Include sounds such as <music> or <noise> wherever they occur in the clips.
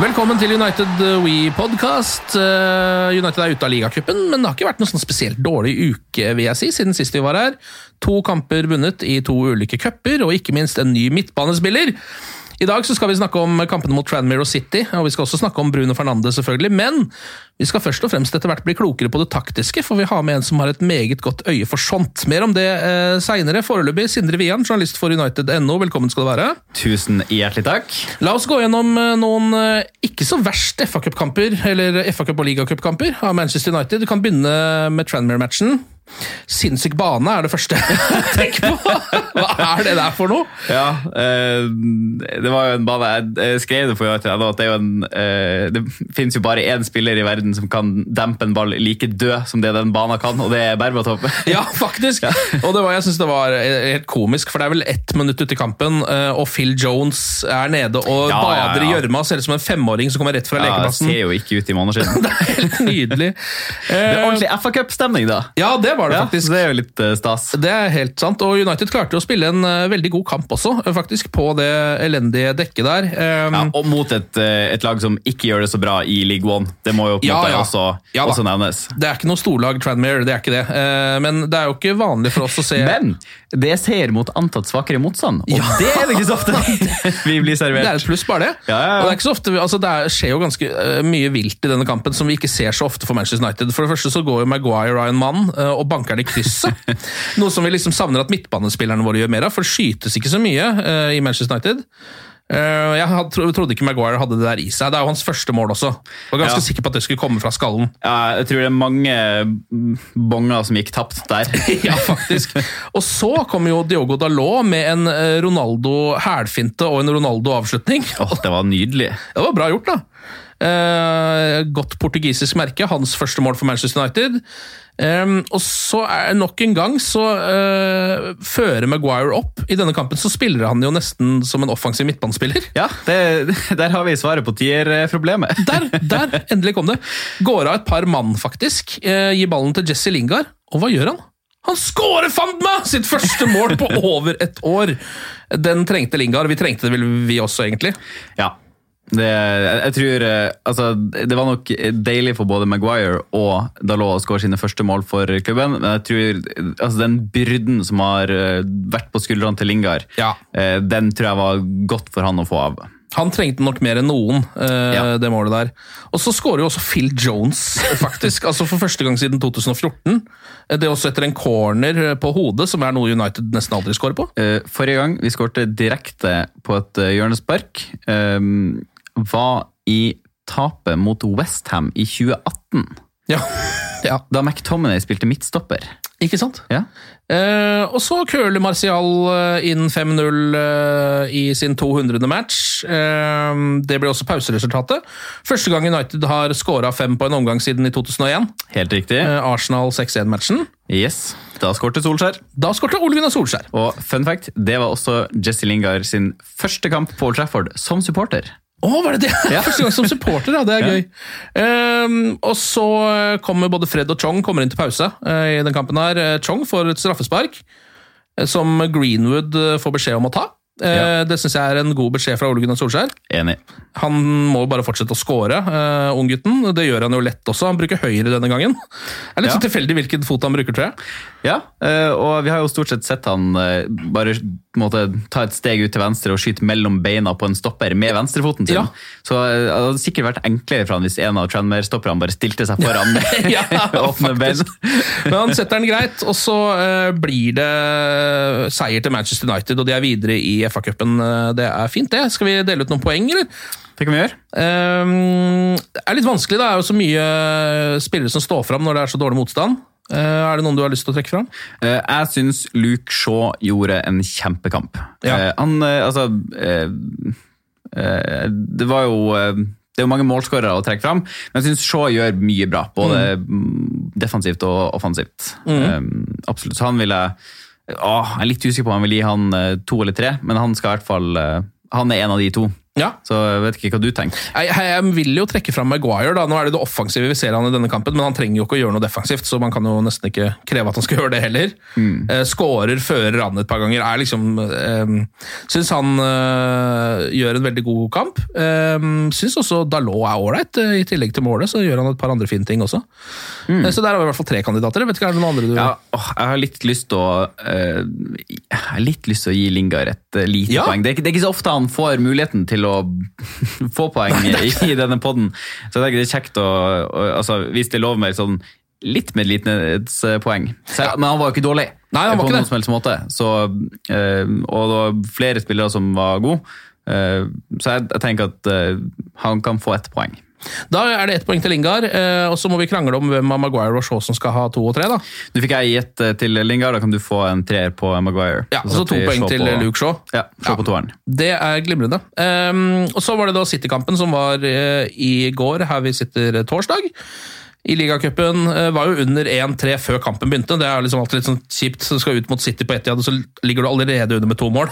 Velkommen til United We Podcast. Eh, United er ute av ligacupen, men det har ikke vært noen sånn spesielt dårlig uke vil jeg si, siden sist vi var her. To kamper vunnet i to ulike cuper, og ikke minst en ny midtbanespiller. I dag så skal vi snakke om kampene mot Tranmere og City, og vi skal også snakke om Bruno Fernandes, selvfølgelig. Men vi skal først og fremst etter hvert bli klokere på det taktiske, for vi har med en som har et meget godt øye for sånt. Mer om det eh, seinere. Foreløpig Sindre Wian, journalist for United.no. Velkommen skal du være. Tusen hjertelig takk. La oss gå gjennom eh, noen eh, ikke så verst FA-cupkamper, eller FA-cup- og ligacupkamper av Manchester United. Du kan begynne med Tranmere-matchen. Sinnssyk bane er det første jeg <laughs> tenker på. Hva er det der for noe? Ja, eh, det var jo en bane Jeg skrev det for at det er jo en eh, Det finnes jo bare én spiller i verden som kan dempe en ball like død som det den banen kan, og det er Berbatov. <laughs> Ja, faktisk. Og det var, jeg synes det var helt komisk, for det er vel ett minutt ute i kampen, eh, og Phil Jones er nede og Ja, ja, ja. i gjørma, ser ut som en femåring som kommer rett fra Ja, lekeplassen. ser jo ikke ut i måneskinn. <laughs> Det er helt nydelig. Det er ordentlig FA-cupstemning, da. Ja, det var det Ja, faktisk. det er jo litt eh, stas. Det er helt sant, og United klarte å spille en eh, veldig god kamp også, eh, faktisk, på det elendige dekket der. Um, Ja, og mot et, et lag som ikke gjør det så bra i League One. Det må jo på en Ja, måte ja. også, Ja også nevnes. Det er ikke noe storlag Tranmere, det er ikke det. Men det er jo ikke vanlig for oss å se <laughs> Men det ser mot antatt svakere motstand, og Ja. det er det ikke så ofte <laughs> vi blir servert. Det er et pluss, bare det. Ja, ja. Og det er ikke så ofte, altså det er, skjer jo ganske mye vilt i denne kampen som vi ikke ser så ofte for Manchester United. For det første så går jo Maguire av en mann og banker den i krysset. <laughs> Noe som vi liksom savner at midtbanespillerne våre gjør mer av, for det skytes ikke så mye uh, i Manchester United. Uh, jeg had, trodde ikke Maguire hadde det der i seg. Det er jo hans første mål også. Jeg var ganske Ja. sikker på at det skulle komme fra skallen. Ja, jeg tror det er mange mm, bonger som gikk tapt der. <laughs> ja, faktisk. Og så kom jo Diogo Dalot med en eh, Ronaldo hælfinte og en Ronaldo-avslutning. Åh, det var nydelig. <laughs> Det var bra gjort, da. Uh, godt portugisisk merke. Hans første mål for Manchester United. Em, og så er nok en gang så uh, fører Maguire opp. I denne kampen så spiller han jo nesten som en offensiv midtbanespiller. Ja, det, <laughs> der har vi svaret på tierproblemet. <laughs> Der, der, endelig kom det. Går av et par mann, faktisk. Uh, gir ballen til Jesse Lingard. Og hva gjør han? Han skårer fant meg! Sitt første mål på over et år! Den trengte Lingard. Vi trengte det vel vi også, egentlig. Ja. Det, jeg, tror eh, altså, Det var nok deilig for både Maguire og Dalot å skåre sine første mål for klubben, men jeg tror altså, den byrden som har eh, vært på skuldrene til Lingard, Ja. eh, den tror jeg var godt for han å få av. Han trengte nok mer enn noen, eh, Ja. det målet der. Og så skårer jo også Phil Jones, faktisk. <laughs> altså For første gang siden 2014. Eh, Det er også etter en corner på hodet, som er noe United nesten aldri skårer på. Forrige gang vi skårte direkte på et hjørnespark, eh, var i tapet mot Westham i 2018. Ja. <laughs> ja. Da McTominay spilte midtstopper. Ikke sant? Ja. Eh, og så curler Martial eh, inn 5-0 eh, i sin 200. match. Eh, det ble også pauseresultatet. Første gang United har scora fem på en omgang siden i 2001. Helt riktig. Eh, Arsenal 6-1-matchen. Yes. Da skårte Solskjær. Da skårte Ole Gunnar Solskjær. Og fun fact, det var også Jesse Lingard sin første kamp på Old Trafford som supporter. Å, var det det? Ja. <laughs> Første gang som supporter, ja. Det er Ja. gøy. Ehm, og så kommer både Fred og Chong kommer inn til pause uh, i den kampen her. Eh, Chong får et straffespark uh, som Greenwood eh, får beskjed om å ta. Eh, Ja. Det syns jeg er en god beskjed fra Ole Gunnar Solskjær. Enig. Han må bare fortsette å score, uh, unggutten. Det gjør han jo lett også. Han bruker høyre denne gangen. Det er litt Ja. så tilfeldig hvilken fot han bruker, tror jeg. Ja, eh, og vi har jo stort sett sett han eh, bare måtte ta et steg ut til venstre og skyte mellom beina på en stopper med venstrefoten sin. Ja. Så eh, det hadde sikkert vært enklere for han hvis en av Tranmere-stopperne bare stilte seg foran <laughs> <laughs> med Ja, åpne bein. Men han setter den greit, og så blir det seier til Manchester United, og de er videre i FA-cupen. Det er fint, det. Skal vi dele ut noen poeng, eller? Det kan vi gjøre. Um, det er litt vanskelig, Da. det er jo så mye spillere som står fram når det er så dårlig motstand. Eh, er det noen du har lyst til å trekke fram? Eh, Jeg syns Luke Shaw gjorde en kjempekamp. Ja. Eh, Han, altså Det var jo det er jo mange målskårere å trekke fram, men jeg syns Shaw gjør mye bra. Både mm, defensivt og offensivt. Eh, absolutt. Så han vil jeg Åh, Jeg er litt usikker på om han vil gi han to eller tre, men han skal i hvert fall Han er en av de to. Ja. Så jeg vet ikke hva du tenker. Jeg, jeg vil jo trekke fram Maguire. da. Nå er det det offensive vi ser han i denne kampen, men han trenger jo ikke å gjøre noe defensivt, så man kan jo nesten ikke kreve at han skal <laughs> gjøre det heller. Eh, skårer, fører an et par ganger. er liksom eh, Syns han eh, gjør en veldig god kamp. Eh, Syns også Dalot er ålreit. eh, I tillegg til målet så gjør han et par andre fine ting også. Eh, så der har vi i hvert fall tre kandidater. Jeg vet ikke, er det noen andre du Ja, åh, jeg har litt lyst til å eh, Jeg har litt lyst til å gi Lingard et lite Ja. poeng. Det er, ikke, det er ikke så ofte han får muligheten til å <laughs> få poeng i, i denne podden. Så jeg tenker det er kjekt å, å altså, Hvis det er lov med sånn litt medlidenhetspoeng. Jeg- Men han var jo ikke dårlig Nei, han var på ikke noen det. som helst måte. Så, eh, og det var flere spillere som var gode. Uh, så jeg, jeg tenker at eh, han kan få ett poeng. Da er det ett poeng til Lingard, eh, og så må vi krangle om hvem av Maguire og Shaw som skal ha to og tre. da. Du fikk jeg gitt eh, til Lingard, da kan du få en treer på Maguire. Ja, Så to poeng til på- Luke Shaw. Ja, Shaw Ja. på toeren. Det er glimrende. Um, og Så var det da City-kampen som var uh, i går, her vi sitter torsdag. I ligacupen var jo under 1-3 før kampen begynte. Det er liksom alltid litt sånn kjipt. Så du skal ut mot City på Etihad, og så ligger du allerede under med to mål.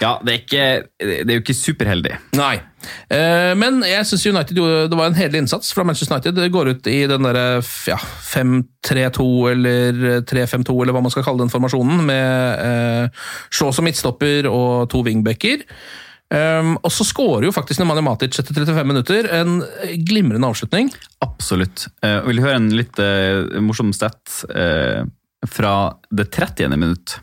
Ja, det er, ikke, det er jo ikke superheldig. Nei. Eh, men jeg syns United gjorde det var en hederlig innsats fra Manchester United. Det går ut i den derre ja, 5-3-2 eller 3-5-2, eller hva man skal kalle den formasjonen, med eh, Shaw som midtstopper og to wingbacker. Um, og så skårer jo faktisk Nemanja Matic etter 35 minutter. En glimrende avslutning. Absolutt. Uh, vil du høre en litt uh, morsom stat uh, fra det 30. minutt?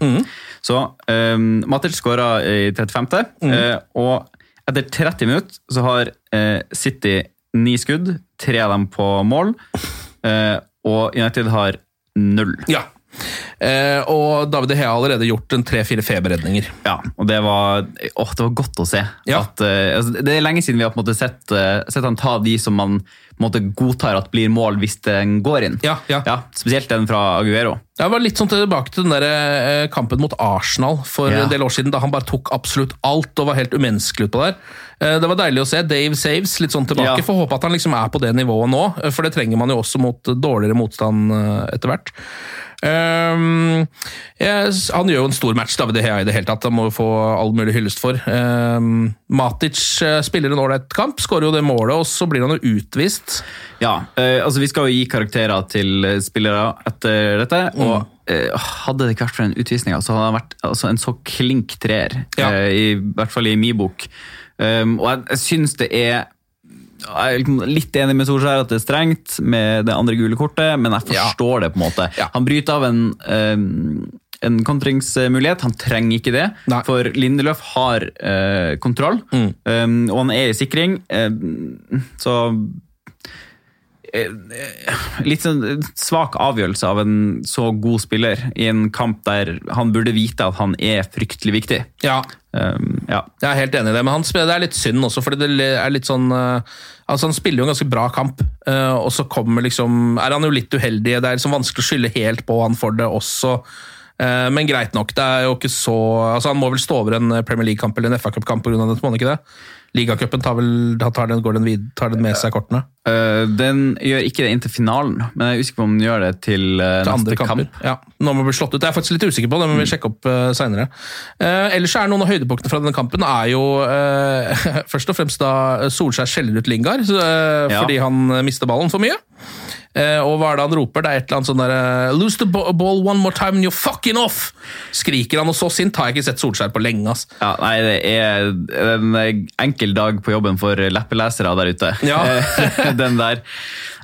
Så um, Matic skåra i 35., eh, og etter 30 minutter så har eh, City ni skudd, tre av dem på mål, eh, og United har null. Ja. Eh, og David De Hea har allerede gjort en tre-fire feberredninger. Ja, og det var, å, det var godt å se. Ja. At, eh, altså, det er lenge siden vi har på en måte sett, eh, sett han ta de som man måte godtar at blir mål hvis den går inn. Ja, ja. spesielt den fra Aguero. Jeg var litt sånn tilbake til den der, kampen mot Arsenal for Ja. en del år siden, da han bare tok absolutt alt og var helt umenneskelig utpå der. Det var deilig å se. Dave saves litt sånn tilbake. Ja. Får håpe at han liksom er på det nivået nå, for det trenger man jo også mot dårligere motstand etter hvert. Um, jeg, han gjør jo en stor match, David Hea i det hele tatt. Han må jo få all mulig hyllest for. Um, Matic eh, spiller en ålreit kamp, skårer jo det målet, og så blir han jo utvist. Ja, eh, altså Vi skal jo gi karakterer til eh, spillere etter dette. Mm. og Hadde det ikke vært for den utvisninga, så hadde han vært altså, en så klink treer. Ja. I, I hvert fall i min bok. Um, og jeg, jeg syns det er jeg er litt enig med Solskjær at det er strengt med det andre gule kortet, men jeg Ja. forstår det. på en måte. Ja. Han bryter av en, um, en kontringsmulighet. Han trenger ikke det, Nei. for Lindeløf har eh, kontroll, Mm. um, og han er i sikring. Um, så litt sånn svak avgjørelse av en så god spiller i en kamp der han burde vite at han er fryktelig viktig. Ja, Um, ja. jeg er helt enig i det, men han det er litt synd også, fordi det er litt sånn eh, Altså, Han spiller jo en ganske bra kamp, eh, og så kommer liksom Er han jo litt uheldig. Det er liksom vanskelig å skylde helt på han for det også. Eh, Men greit nok, det er jo ikke så altså Han må vel stå over en Premier League-kamp eller en FA-cupkamp pga. dette, må han ikke det? Ligacupen tar, vel- tar, den, går den vid, tar den med seg kortene? Uh, den gjør ikke det inntil finalen, men jeg er usikker på om den gjør det til, uh, til neste kamp. Ja, nå man bli slått ut. Det er jeg faktisk litt usikker på, det må vi sjekke opp uh, seinere. ellers er noen av høydepunktene fra denne kampen er jo eh, <laughs> først og fremst da Solskjær skjeller ut Lingard eh, Ja. fordi han eh, mister ballen for mye. Eh, og hva er det han roper? Det er et eller annet sånn der Lose the ball one more time and you're fucking off! Skriker han, og så sint har jeg ikke sett Solskjær på lenge. ass. Ja, nei, det er en eh, enkel dag på jobben for leppelesere der ute. Ja. <laughs> Den der.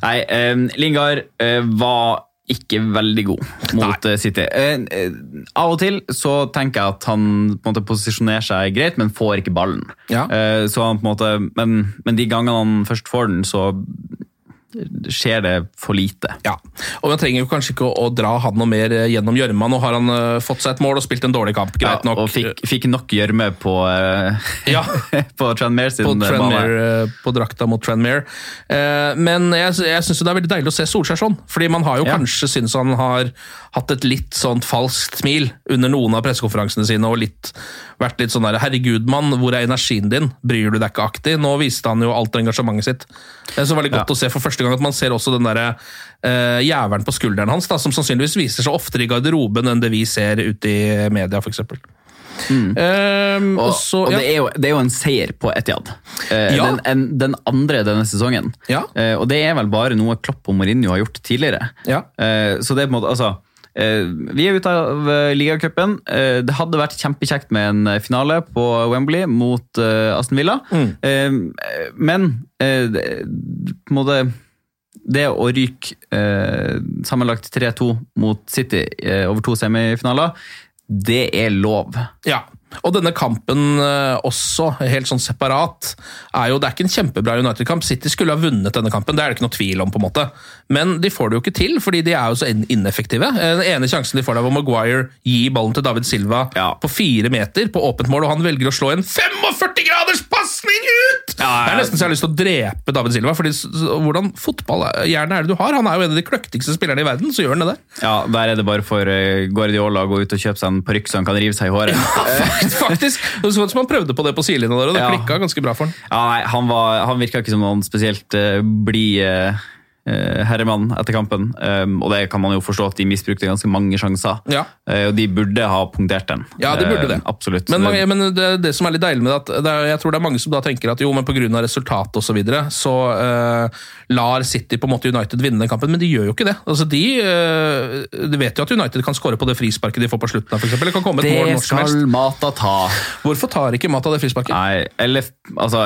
Nei, eh, Lingard eh, var ikke veldig god mot Nei. City. Eh, eh, av og til så tenker jeg at han på en måte posisjonerer seg greit, men får ikke ballen. Ja. Eh, så han på en måte, men, men de gangene han først får den, så skjer det for lite. Ja, og Man trenger jo kanskje ikke å, dra han noe mer eh, gjennom gjørma. Nå har han eh, fått seg et mål og spilt en dårlig kamp. greit Ja, nok. og fikk, fikk nok gjørme på, eh, Ja. <laughs> på Tranmere sin på. Tranmere, på drakta mot Tranmere. Men jeg, jeg syns det er veldig deilig å se Solskjær sånn. Fordi man har jo Ja. kanskje syntes han har hatt et litt sånt falskt smil under noen av pressekonferansene sine, og litt, vært litt sånn der 'herregud, mann, hvor er energien din'? Bryr du deg ikke aktig? Nå viste han jo alt engasjementet sitt. Det er så veldig godt Ja. å se for første gang at man ser også den derre uh, jævelen på skulderen hans, da, som sannsynligvis viser seg oftere i garderoben enn det vi ser ute i media, f.eks. Mm. Og, og også, og ja. det, er jo, det er jo en seier på Etiad. Uh, Ja. den, en, den andre denne sesongen. Ja. Uh, og det er vel bare noe Klopp og Mourinho har gjort tidligere. Ja. Eh, så det er på en måte, altså eh, Vi er ute av eh, ligacupen. Eh, det hadde vært kjempekjekt med en eh, finale på Wembley mot eh, Aston Villa. Mm. Eh, men eh, på en måte det å ryke eh, sammenlagt 3-2 mot City eh, over to semifinaler, det er lov. Ja, og denne kampen eh, også, helt sånn separat, er jo, det er ikke en kjempebra United-kamp. City skulle ha vunnet denne kampen, det er det ikke noe tvil om, på en måte. Men de får det jo ikke til, fordi de er jo så ineffektive. Eh, Den ene sjansen de får der hvor Maguire gir ballen til David Silva Ja. på fire meter på åpent mål, og han velger å slå en 45 graders pasning ut! Ja, ja. Det er nesten så jeg har lyst til å drepe David Silva, fordi hvordan fotballhjerne er det du har? Han er jo en av de kløktigste spillerne i verden, så gjør han det der. Ja, Der er det bare for eh, Guardiola å gå ut og kjøpe seg en parykk så han kan rive seg i håret. <laughs> <laughs> Faktisk! Det så ut som han prøvde på det på sidelinja der, og det Ja. klikka ganske bra for han. Ja, nei, Han, var, han virka ikke som noen spesielt uh, blid eh, eh, herremann etter kampen. Um, og det kan man jo forstå at de misbrukte ganske mange sjanser. Ja. Eh, og de burde ha punktert den. Ja, de burde Eh, det. absolutt. Men, Det- mange, men det, det som er litt deilig med det, at det er, jeg tror det er mange som da tenker at jo, men pga. resultatet osv. Så, videre, så uh, lar City på en måte United vinne den kampen, men de gjør jo ikke det. Altså, de, uh, de vet jo at United kan skåre på det frisparket de får på slutten. For eksempel. det kan komme et mål når som helst. Det skal Mata ta. Hvorfor tar ikke Mata det frisparket? Nei, eller altså,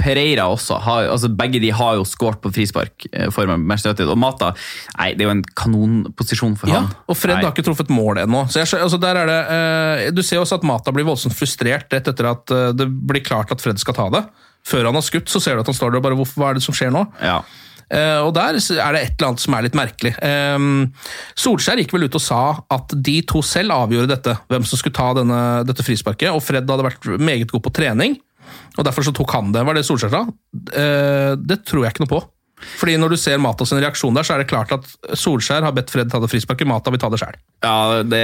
Pereira også. Har, altså, begge de har jo skåret på frispark eh, med Manchester United. Og Mata nei, det er jo en kanonposisjon for Ja, han. og Fred Nei. har ikke truffet mål ennå. Så jeg, altså der er det, eh, du ser også at Mata blir voldsomt frustrert rett etter at eh, det blir klart at Fred skal ta det. Før han har skutt, så ser du at han står der og bare Hva er det som skjer nå? Ja. Eh, og der er det et eller annet som er litt merkelig. Eh, Solskjær gikk vel ut og sa at de to selv avgjorde dette, hvem som skulle ta denne, dette frisparket. Og Fred hadde vært meget god på trening, og derfor så tok han det. Var det Solskjær sa? Eh, det tror jeg ikke noe på. Fordi når du ser Mata sin reaksjon der, så er det klart at Solskjær har bedt Fred ta det frisparket, Mata vil ta det sjøl. Ja, det,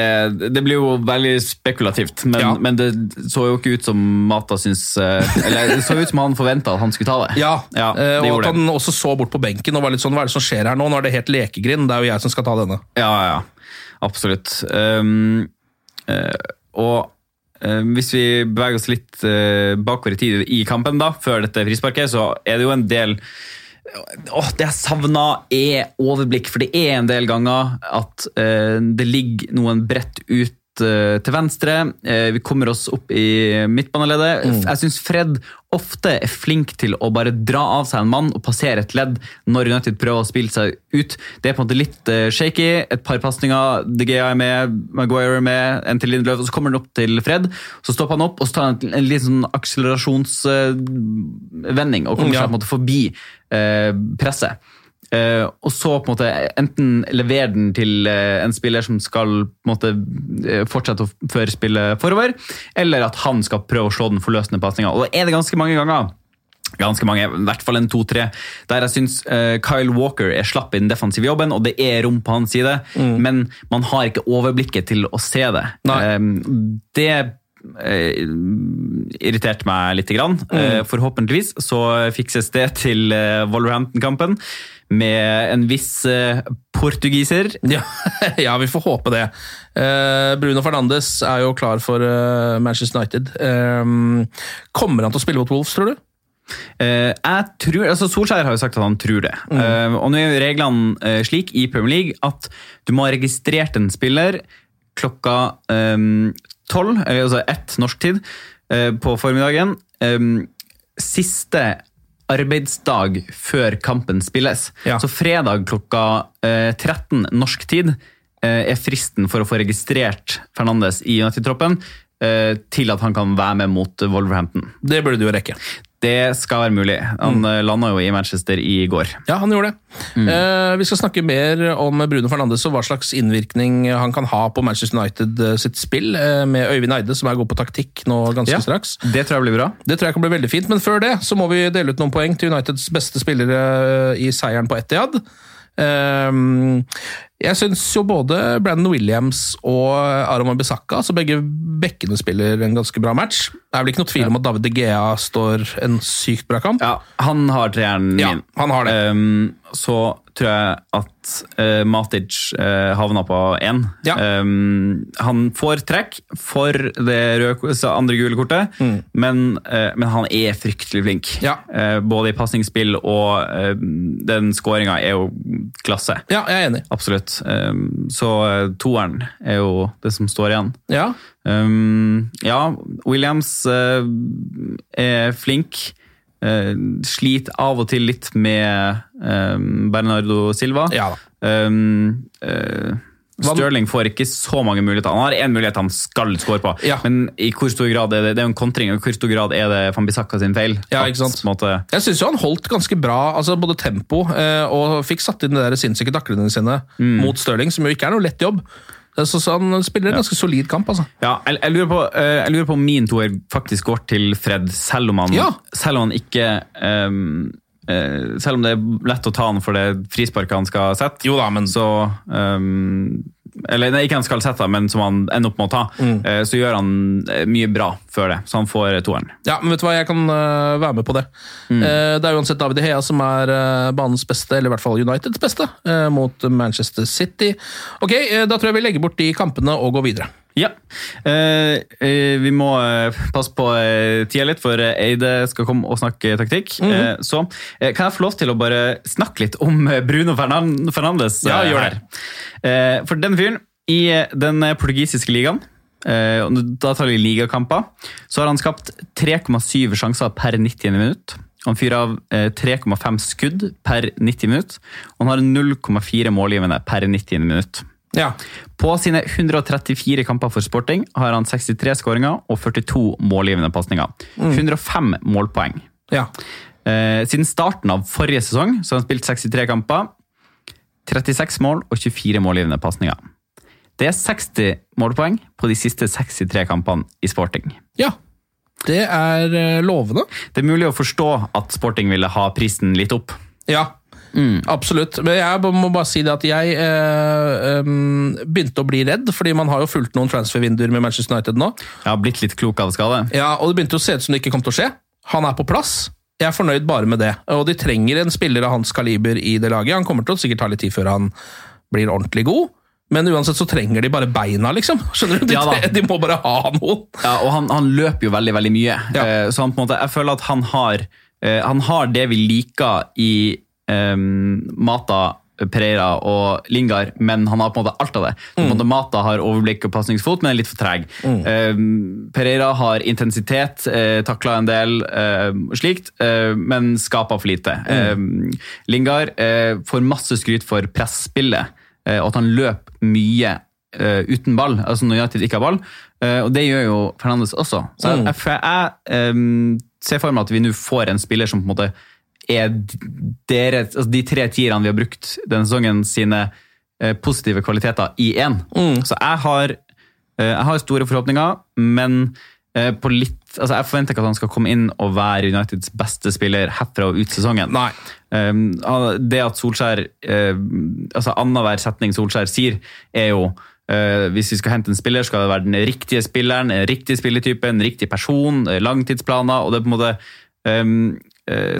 det blir jo veldig spekulativt, men, Ja. men det så jo ikke ut som Mata syns eh, Eller det så ut som han forventa at han skulle ta det. Ja, Ja, eh, det og at han også så bort på benken og var litt sånn Hva er det som skjer her nå? Nå er det helt lekegrind, det er jo jeg som skal ta denne. Ja, ja. Absolutt. Um, og eh, hvis vi beveger oss litt bakover i tid i kampen, da, før dette frisparket, så er det jo en del Åh, Det jeg savner, er overblikk. For det er en del ganger at eh, det ligger noen bredt ut til venstre. Eh, vi kommer oss opp i midtbaneleddet. Jeg syns Fred ofte er flink til å bare dra av seg en mann og passere et ledd når United prøver å spille seg ut. Det er på en måte litt eh, shaky. Et par pasninger. De Gea er med, Maguire er med, en til Lindeløf, og så kommer han opp til Fred. Så stopper han opp og så tar han en, en liten sånn akselerasjonsvending og kommer seg på en måte forbi eh, presset. Eh, og så på en måte enten levere den til uh, en spiller som skal på en måte uh, fortsette å føre spillet forover, eller at han skal prøve å slå den forløsende pasninga. Og da er det ganske mange ganger ganske mange, i hvert fall en to-tre, der jeg syns uh, Kyle Walker er slapp i den defensive jobben, og det er rom på hans side, men man har ikke overblikket til å se det. Um, det irriterte meg litt. Grann. Eh, forhåpentligvis så fikses det til Wolverhampton-kampen med en viss eh, portugiser. <laughs> Ja, ja, vi får håpe det. Eh, Bruno Fernandes er jo klar for eh, Manchester United. Kommer han til å spille mot Wolves, tror du? Uh, jeg tror, altså Solskjær har jo sagt at han tror det. Eh, og nå er jo reglene uh, slik i Premier League at du må ha registrert en spiller klokka tolv, eller altså ett norsk tid, på formiddagen. Um, siste arbeidsdag før kampen spilles. Ja. Så fredag klokka eh, 13 norsk tid eh, er fristen for å få registrert Fernandes i United-troppen eh, til at han kan være med mot Wolverhampton. Det burde du jo rekke. Det skal være mulig. Han mm. landa jo i Manchester i går. Ja, han gjorde det. Eh, vi skal snakke mer om Bruno Fernandes og hva slags innvirkning han kan ha på Manchester United eh, sitt spill, eh, med Øyvind Eide, som er god på taktikk nå ganske Ja. straks. Det tror jeg blir bra. Det tror jeg kan bli veldig fint, men før det så må vi dele ut noen poeng til Uniteds beste spillere i seieren på Etihad. Ehm, jeg syns jo både Brandon Williams og Aron Bissaka, altså begge bekkene, spiller en ganske bra match. Det er vel ikke noe tvil om at David De Gea står en sykt bra kamp. Ja, han har treeren Ja, min. han har det. Um, så tror jeg at uh, Matic uh, havna på én. Ja. Um, han får trekk for det røde, andre gule kortet, men, uh, men han er fryktelig flink. Mm. Ja. Både i pasningsspill og den skåringa er jo klasse. Ja, jeg er enig. Absolutt. Um, så toeren er jo det som står igjen. Ja, Um, ja, Williams eh, er flink. Eh, sliter av og til litt med um, Bernardo Silva. Ja da. Eh, Stirling får ikke så mange muligheter. Han har én mulighet han skal score på, Ja. men i hvor stor grad er det, det er en kontring, og i hvor stor grad er det Van Bissaka sin feil? Ja, ikke sant. måte, Jeg syns han holdt ganske bra, altså både tempo eh, og fikk satt inn de der sinnssyke taklene sine mot Stirling, som jo ikke er noe lett jobb. Så, så han spiller en ganske solid kamp, altså. Ja, jeg, jeg, lurer på, eh, jeg lurer på om min toer faktisk går til Fred, selv om han, Ja. selv om han ikke um, eh, Selv om det er lett å ta han for det frisparket han skal sette, Jo da, men så ehm, Eller nei, ikke han skal sette, men som han ender opp med å ta, Mm. eh, så gjør han eh, mye bra før det. Så han får eh, toeren. Ja, men vet du hva, jeg kan være med på det. Mm. det er uansett David Hea som er banens beste, eller i hvert fall Uniteds beste, mot Manchester City. Ok, da tror jeg vi legger bort de kampene og går videre. Ja. Eh, eh, vi må eh, passe på uh, tida litt, for Eide skal komme og snakke taktikk. Mhm. eh, så kan jeg få lov til å bare snakke litt om Bruno Fernandes Ja, gjør. Eh, for den fyren, i den portugisiske ligaen, da tar vi ligakamper, så har han skapt 3,7 sjanser per 90 minutt. Han fyrer av eh, 3,5 skudd per 90 minutt, og han har 0,4 målgivende per 90 minutt. Ja, På sine 134 kamper for Sporting har han 63 skåringer og 42 målgivende pasninger. 105 målpoeng. ja. Eh, siden starten av forrige sesong så har han spilt 63 kamper, 36 mål og 24 målgivende pasninger. Det er 60 målpoeng på de siste 63 kampene i Sporting. ja. Det er øh, lovende. Det er mulig å forstå at Sporting ville ha prisen litt opp. Ja, absolutt. Men jeg må bare si det at jeg eh, begynte å bli redd, fordi man har jo fulgt noen transfervinduer med Manchester United nå. Jeg har blitt litt klok av skade. Ja, og det begynte å se ut som det ikke kom til å skje. Han er på plass. Jeg er fornøyd bare med det. Og de trenger en spiller av hans kaliber i det laget. Han kommer til å sikkert ta litt tid før han blir ordentlig god. Men uansett så trenger de bare beina, liksom. <laughs> Skjønner du? De, Ja de må bare ha noen. Ja, og han, han løper jo veldig, veldig mye. Ja. Eh, Så han måte, jeg føler at han har, eh, han har det vi liker i Mata, Pereira og Lingard, men han har på en måte alt av det. På en måte Mata har overblikk og pasningsfot, men er litt for treg. Eh, Pereira har intensitet, eh, takla en del eh, slikt, eh, men skaper for lite. Eh, Lingard eh, får masse skryt for presspillet, og at han løper mye uten ball, altså når United ikke har ball. Og det gjør jo Fernandes også. Så jeg, jeg, jeg um, ser for meg at vi nå får en spiller som på en måte er dere, altså de tre tierne vi har brukt denne sesongen sine eh, positive kvaliteter i én. Så jeg har, eh, jeg har store forhåpninger, men eh, på litt altså Jeg forventer ikke at han skal komme inn og være Uniteds beste spiller herfra og ut sesongen. Nei. Um, det at Solskjær altså Annenhver setning Solskjær sier, er jo hvis vi skal hente en spiller, skal det være den riktige spilleren, den riktige spilletypen, den riktige person, langtidsplaner. og det er på en måte uh,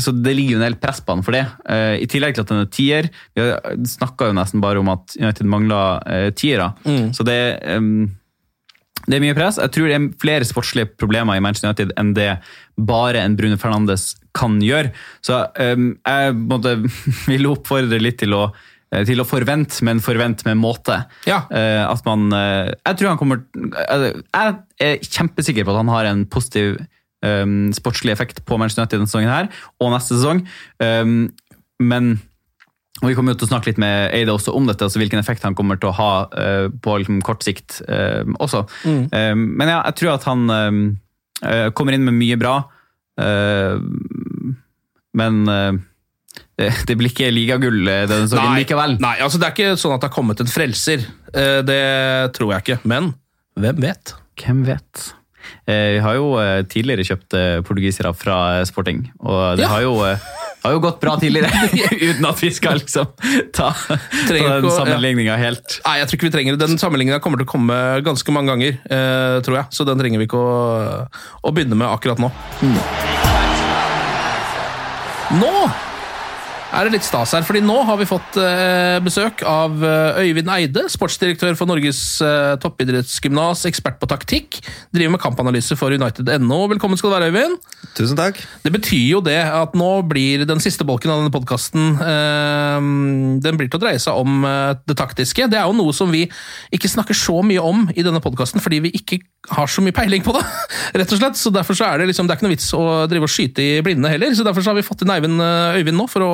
så det ligger jo en del press på han for det. Uh, I tillegg til at han er tier. Vi snakka jo nesten bare om at United mangler tiere. Mm. Så det det er mye press. Jeg tror det er flere sportslige problemer i Manchester United enn det bare en Bruno Fernandes kan gjøre. Så jeg måtte, <laughs> vil oppfordre litt til å, eh, til å forvente, men forvente med måte. Ja. Eh, at man eh, Jeg tror han kommer Jeg er kjempesikker på at han har en positiv um, sportslig effekt på Manchester United denne sesongen her, og neste sesong. Um, men og Vi kommer jo til å snakke litt med Eide også om dette, altså hvilken effekt han kommer til å ha uh, på liksom, kort sikt uh, også. Eh, men ja, jeg tror at han uh, kommer inn med mye bra. Eh, men eh, det, det blir ikke ligagull eh, denne sesongen likevel. Nei, altså det er ikke sånn at det har kommet en frelser. Det tror jeg ikke. Men hvem vet? Hvem vet? Eh, Vi har jo eh, tidligere kjøpt eh, portugisere fra Sporting, og det Ja. har, jo, har jo gått bra tidligere, <laughs> uten at vi skal liksom ta, ta den sammenligninga helt. Nei, jeg tror ikke vi trenger det. Den sammenligningen kommer til å komme ganske mange ganger, eh, tror jeg. Så den trenger vi ikke å, å begynne med akkurat nå. Nå er det litt stas her, fordi nå har vi fått eh, besøk av eh, Øyvind Eide, sportsdirektør for Norges eh, toppidrettsgymnas, ekspert på taktikk. Driver med kampanalyse for United.no. Velkommen skal du være, Øyvind. Tusen takk. Det betyr jo det at nå blir den siste bolken av denne podkasten Den blir til å dreie seg om det taktiske. Det er jo noe som vi ikke snakker så mye om i denne podkasten, fordi vi ikke har så mye peiling på det. <laughs> rett og slett. Så Derfor så er det liksom, det er ikke noe vits å drive og skyte i blinde heller. Så Derfor så har vi fått inn Øyvind, eh, Øyvind nå for å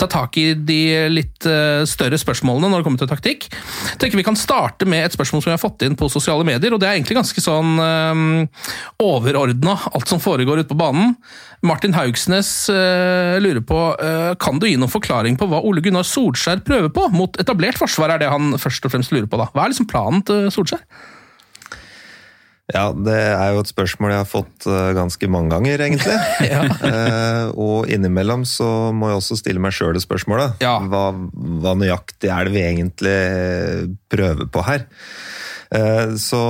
ta tak i de litt eh, større spørsmålene når det kommer til taktikk. Jeg tenker Vi kan starte med et spørsmål som vi har fått inn på sosiale medier. og Det er egentlig ganske sånn uh, overordna, alt som foregår ute på banen. Martin Haugsnes eh, lurer på eh, kan du gi noen forklaring på hva Ole Gunnar Solskjær prøver på mot etablert forsvar, er det han først og fremst lurer på. da. Hva er liksom planen til Solskjær? Ja, det er jo et spørsmål jeg har fått eh, ganske mange ganger, egentlig. <laughs> Eh, og innimellom så må jeg også stille meg sjøl det spørsmålet. Hva, hva nøyaktig er det vi egentlig prøver på her? Eh, så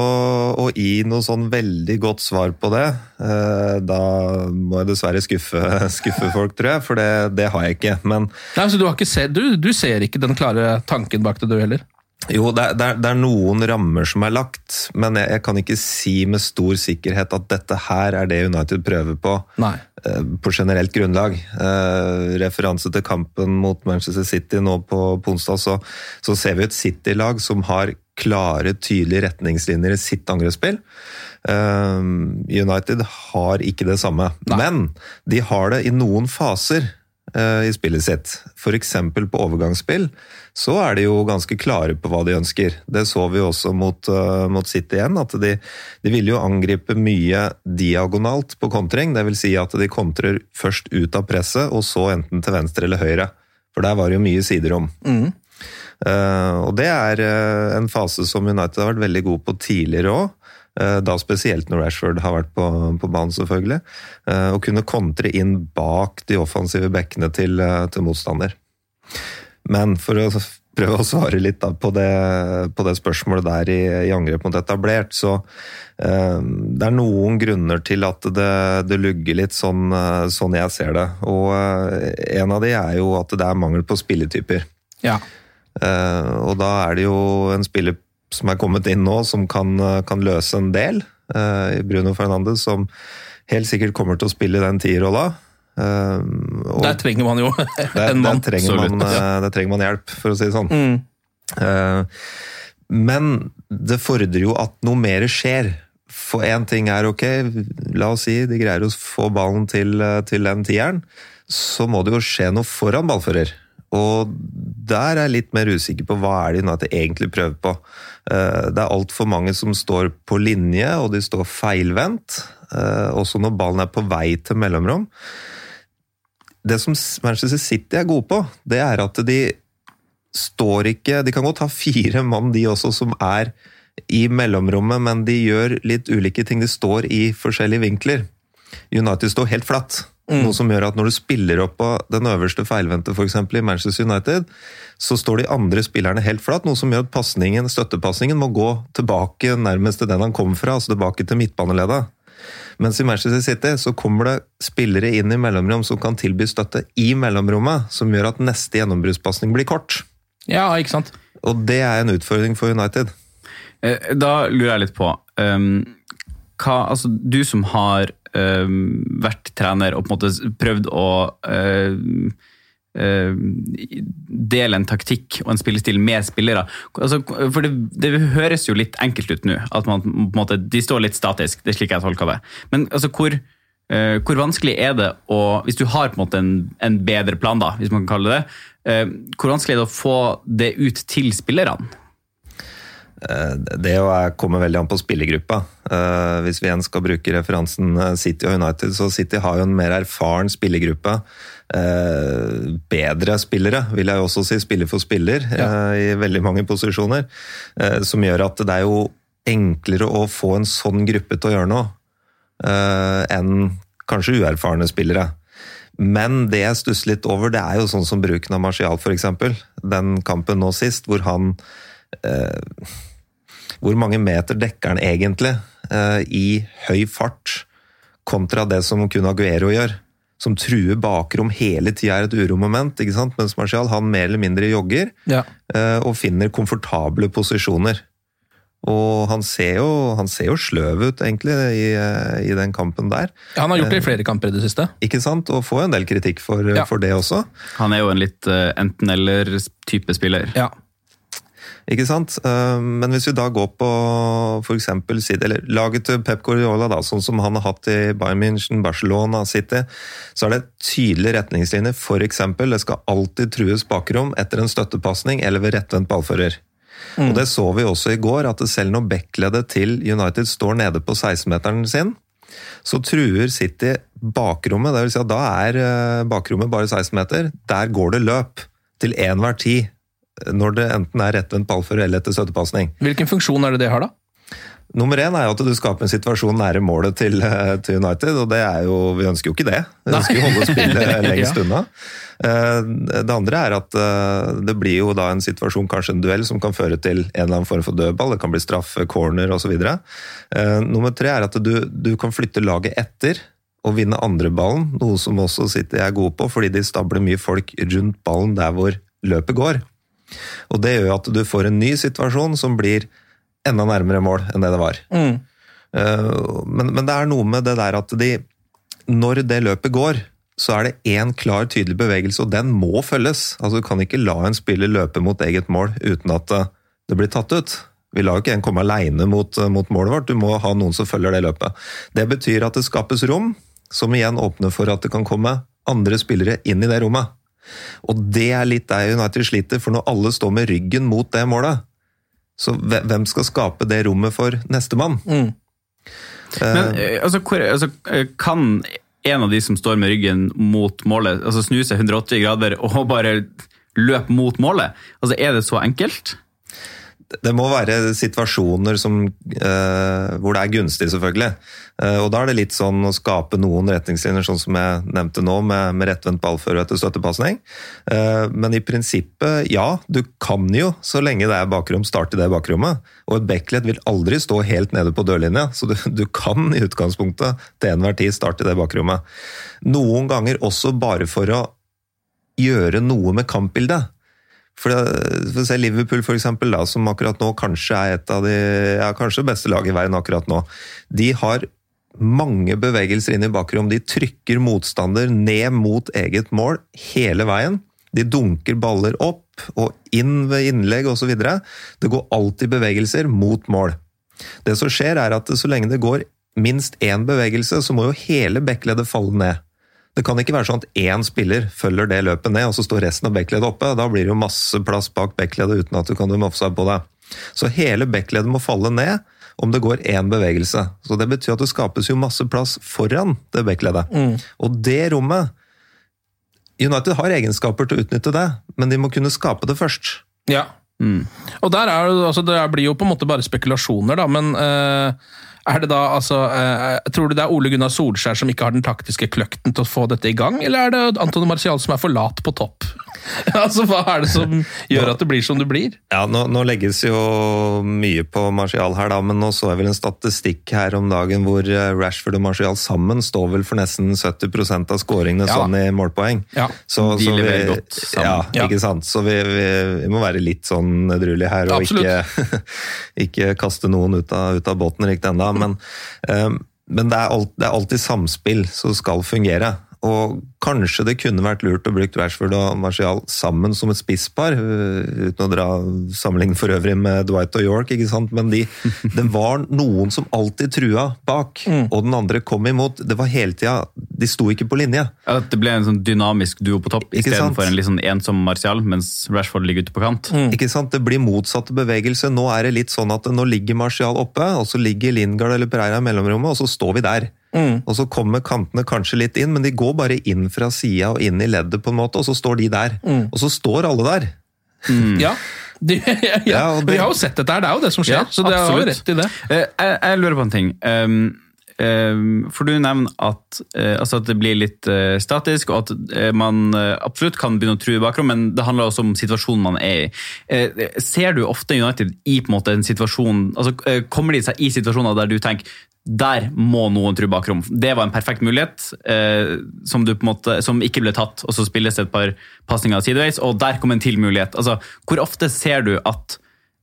å gi noe sånn veldig godt svar på det, eh, da må jeg dessverre skuffe, <laughs> skuffe folk, tror jeg. For det, det har jeg ikke. Men Nei, så du, har ikke se, du, du ser ikke den klare tanken bak det, du heller? Jo, det er, det, er, noen rammer som er lagt, men jeg, jeg kan ikke si med stor sikkerhet at dette her er det United prøver på. Nei. eh, På generelt grunnlag. Eh, referanse til kampen mot Manchester City nå på, på onsdag, så, så ser vi et City-lag som har klare, tydelige retningslinjer i sitt angrepsspill. Eh, United har ikke det samme, men de har det i noen faser i spillet sitt. F.eks. på overgangsspill så er de jo ganske klare på hva de ønsker. Det så vi også mot, eh, mot City igjen, at de, de ville jo angripe mye diagonalt på kontring. Det vil si at de kontrer først ut av presset, og så enten til venstre eller høyre. For der var det jo mye siderom. Eh, og det er eh, en fase som United har vært veldig god på tidligere òg. Da spesielt når Rashford har vært på, på banen, selvfølgelig. Eh, Å kunne kontre inn bak de offensive bekkene til, eh, til motstander. Men for å prøve å svare litt på, det, på det spørsmålet der i, i angrep mot etablert, så eh, det er noen grunner til at det, det lugger litt sånn, eh, sånn jeg ser det. Og eh, en av de er jo at det er mangel på spilletyper. Ja. Eh, og da er det jo en spiller som er kommet inn nå, som kan, kan løse en del. Uh, Bruno Fernandes, som helt sikkert kommer til å spille den tierrolla. Uh, Der trenger man jo <laughs> der, en mann. Der trenger, man, eh, der trenger man hjelp, for å si det sånn. Mm. Uh, Men det fordrer jo at noe mer skjer. For én ting er ok, la oss si de greier å få ballen til, eh, til den tieren. Så må det jo skje noe foran ballfører. Og der er jeg litt mer usikker på hva er det United egentlig prøver på. Eh, Det er altfor mange som står på linje, og de står feilvendt. eh, Også når ballen er på vei til mellomrom. det som Manchester City er gode på, det er at de står ikke De kan godt ha <laughs> fire mann, de også, som er i mellomrommet, men de gjør litt ulike ting. De står i forskjellige vinkler. United står helt flatt. Mm. Noe som gjør at når du spiller opp på den øverste feilvendte, f.eks. i Manchester United, så står de andre spillerne helt flatt, noe som gjør at passningen, støttepasningen må gå tilbake nærmest til den han kom fra, altså tilbake til midtbaneleddet. Mens i Manchester City så kommer det spillere inn i mellomrom som kan tilby støtte i mellomrommet, som gjør at neste gjennombruddspasning blir kort. Ja, ikke sant? Og det er en utfordring for United. Eh, Da lurer jeg litt på um, hva, altså, Du som har vært trener og på en måte prøvd å um, um, dele en taktikk og en spillestil med spillere. Altså, for det, det høres jo litt enkelt ut nå, at man, måte, de står litt statisk. Det er slik jeg tolker det. Men altså, hvor, eh, hvor vanskelig er det å Hvis du har på en måte en, en bedre plan, da, hvis man kan kalle det eh, hvor vanskelig er det å få det ut til spillerne? Eh, Det jo er- kommer veldig an på spillergruppa. Eh, Hvis vi igjen skal bruke referansen eh, City og United, så City har jo en mer erfaren spillergruppe. Bedre spillere, vil jeg også si, spiller for spiller, ja. i veldig mange posisjoner. Som gjør at det er jo enklere å få en sånn gruppe til å gjøre noe, enn kanskje uerfarne spillere. Men det jeg stusser litt over, det er jo sånn som bruken av Martial, f.eks. Den kampen nå sist, hvor han eh, hvor mange meter dekker han egentlig eh, i høy fart, kontra det som kun Aguero gjør? Som truer bakrom hele tida er et uromoment, ikke sant? mens Martial han mer eller mindre jogger Ja. eh, og finner komfortable posisjoner. Og han ser jo, han ser jo sløv ut, egentlig, i, eh, i den kampen der. Han har gjort det i flere kamper i det siste. Ikke sant? Og får en del kritikk for, Ja. for det også. Han er jo en litt eh, enten-eller-type spiller. Ja. Ikke sant? Eh, Men hvis vi da går på for eksempel City, eller laget til Pep Guardiola, da, sånn som han har hatt i Bayern München, Barcelona, City, så er det tydelige retningslinjer. For eksempel, det skal alltid trues bakrom etter en støttepasning eller ved rettvendt ballfører. Og Det så vi også i går, at selv når backleddet til United står nede på 16-meteren sin, så truer City bakrommet. Det vil si at da er eh, bakrommet bare 16 meter. Der går det løp til enhver tid når det enten er rettvendt ballfører eller etter støttepasning. Hvilken funksjon er det det har, da? Nummer én er jo at du skaper en situasjon nære målet til, eh, til United, og det er jo, vi ønsker jo ikke det. Vi ønsker jo å holde spillet <laughs> lengst Ja. unna. Eh, Det andre er at eh, det blir jo da en situasjon, kanskje en duell, som kan føre til en eller annen form for dødball. Det kan bli straffe, corner osv. Nummer tre er at du, du kan flytte laget etter og vinne andreballen, noe som også City er gode på, fordi de stabler mye folk rundt ballen der hvor løpet går. Og det gjør at du får en ny situasjon som blir enda nærmere mål enn det det var. Mm. Eh, Men, men det er noe med det der at de Når det løpet går, så er det én klar, tydelig bevegelse, og den må følges. Altså Du kan ikke la en spiller løpe mot eget mål uten at eh, det blir tatt ut. Vi lar jo ikke en komme aleine mot, eh, mot målet vårt, du må ha noen som følger det løpet. Det betyr at det skapes rom, som igjen åpner for at det kan komme andre spillere inn i det rommet. Og det er litt der United sliter, for når alle står med ryggen mot det målet, så hvem skal skape det rommet for nestemann? Mm. Men eh, altså, hvor, altså, eh, kan en av de som står med ryggen mot målet, altså snu seg 180 grader og bare løpe mot målet? Altså, Er det så enkelt? Det må være situasjoner som, eh, hvor det er gunstig, selvfølgelig. Eh, og Da er det litt sånn å skape noen retningslinjer, sånn som jeg nevnte nå, med, med rettvendt ballfører etter støttepasning. Eh, men i prinsippet, ja, du kan jo, så lenge det er bakrom, starte i det bakrommet. Og et backledd vil aldri stå helt nede på dørlinja, så du, du kan i utgangspunktet til enhver tid starte i det bakrommet. Noen ganger også bare for å gjøre noe med kampbildet. For, for å se Liverpool, for eksempel, da, som akkurat nå kanskje er et av de ja, kanskje beste lag i verden akkurat nå. De har mange bevegelser inn i bakrom. De trykker motstander ned mot eget mål hele veien. De dunker baller opp og inn ved innlegg osv. Det går alltid bevegelser mot mål. Det som skjer, er at så lenge det går minst én bevegelse, så må jo hele backleddet falle ned. Det kan ikke være sånn at én spiller følger det løpet ned, og så står resten av backleddet oppe. Da blir det jo masse plass bak backleddet uten at du kan dømme offside på det. Så hele backleddet må falle ned om det går én bevegelse. Så det betyr at det skapes jo masse plass foran det backleddet. Og det rommet United har egenskaper til å utnytte det, men de må kunne skape det først. Ja. Og der er det, altså, det blir jo på en måte bare spekulasjoner, da, men eh, er det da altså eh, Tror du det er Ole Gunnar Solskjær som ikke har den taktiske kløkten til å få dette i gang, eller er det Antone Martial som er for lat på topp? <laughs> altså, Hva er det som gjør at det blir som det blir? Ja, nå, nå legges jo mye på Martial her, da, men nå så jeg vel en statistikk her om dagen hvor eh, Rashford og Martial sammen står vel for nesten 70% av skåringene Ja. sånn i målpoeng. Ja. Så, De så vi, leverer godt sammen. Ja, Ja. ikke sant. Så vi, vi, vi må være litt sånn edruelige her og ikke, <laughs> ikke kaste noen ut av, ut av båten riktig ennå. Men, eh, men det, er alt, det er alltid samspill som skal fungere. Og kanskje det kunne vært lurt å bruke Rashford og Martial sammen som et spisspar, øh, uten å dra sammenligning for øvrig med Dwight og York, ikke sant? men de, <laughs> det var noen som alltid trua bak, og den andre kom imot. Det var hele tida De sto ikke på linje. Ja, det ble en sånn dynamisk duo på topp istedenfor en litt sånn ensom Martial, mens Rashford ligger ute på kant. Ikke sant? Det blir motsatte bevegelse. Nå er det litt sånn at nå ligger Martial oppe, og så ligger Lingard eller Pereira i mellomrommet, og så står vi der. Og så kommer kantene kanskje litt inn, men de går bare inn fra sida og inn i leddet, på en måte, og så står de der. Og så står alle der. Ja. De, <laughs> ja, Ja, det- Vi har jo sett dette her, det er jo det som skjer, Ja, så det har jo rett i det. Eh, Jeg, jeg lurer på en ting. Um, um, for du nevner at, eh, altså at det blir litt eh, statisk, og at man absolutt kan begynne å true bakrom, men det handler også om situasjonen man er i. Eh, ser du ofte United i på en måte en situasjon altså Kommer de seg i situasjoner der du tenker der må noen true bakrom. Det var en perfekt mulighet eh, som, du på måte, som ikke ble tatt, og så spilles det et par pasninger sideveis, og der kom en til mulighet. Altså, hvor ofte ser du at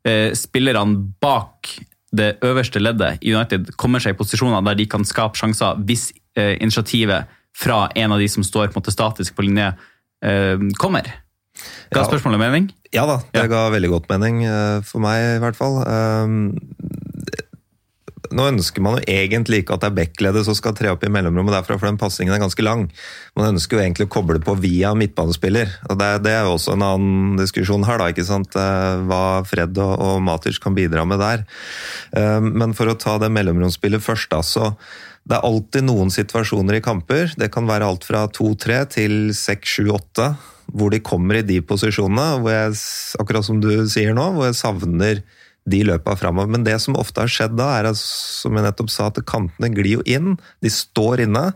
eh, spillerne bak det øverste leddet i United kommer seg i posisjoner der de kan skape sjanser hvis eh, initiativet fra en av de som står på en måte statisk på linje, eh, kommer? Ga Ja. spørsmålet mening? Ja da, det Ja. ga veldig godt mening, eh, for meg i hvert fall. Nå ønsker man jo egentlig ikke at det er backleddet som skal tre opp i mellomrommet derfra, for den passingen er ganske lang. Man ønsker jo egentlig å koble på via midtbanespiller. og Det, det er jo også en annen diskusjon her, da, ikke sant? Eh, hva Fred og, og Matic kan bidra med der. Eh, Men for å ta det mellomromsspillet først, da, så det er alltid noen situasjoner i kamper. Det kan være alt fra 2-3 til 6-7-8, hvor de kommer i de posisjonene, hvor jeg, akkurat som du sier nå, hvor jeg savner de løpa framover. Men det som ofte har skjedd da, er at, som jeg nettopp sa, at kantene glir jo inn. De står inne.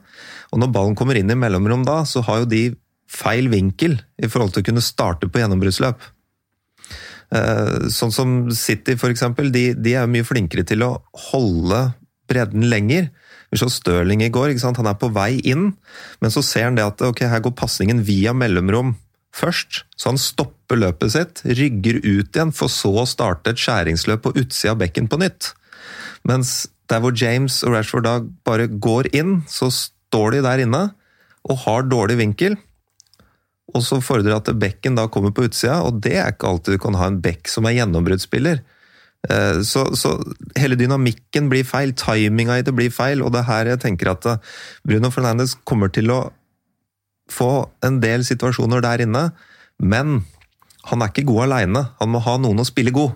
Og når ballen kommer inn i mellomrom da, så har jo de feil vinkel i forhold til å kunne starte på gjennombruddsløp. Eh, Sånn som City, for eksempel, de, de er mye flinkere til å holde bredden lenger. Vi så Stirling i går, han er på vei inn, men så ser han det at ok, her går pasningen via mellomrom først, så han stopper løpet sitt, rygger ut igjen, for så å starte et skjæringsløp på utsida av bekken på nytt. Mens der hvor James og Rashford da bare går inn, så står de der inne og har dårlig vinkel. Og så fordrer at bekken da kommer på utsida, og det er ikke alltid du kan ha en bekk som er gjennombruddsspiller. Eh, Så, så hele dynamikken blir feil, timinga i det blir feil, og det er her jeg tenker at eh, Bruno Fernandes kommer til å få en del situasjoner der inne, men han er ikke god aleine. Han må ha noen å spille god.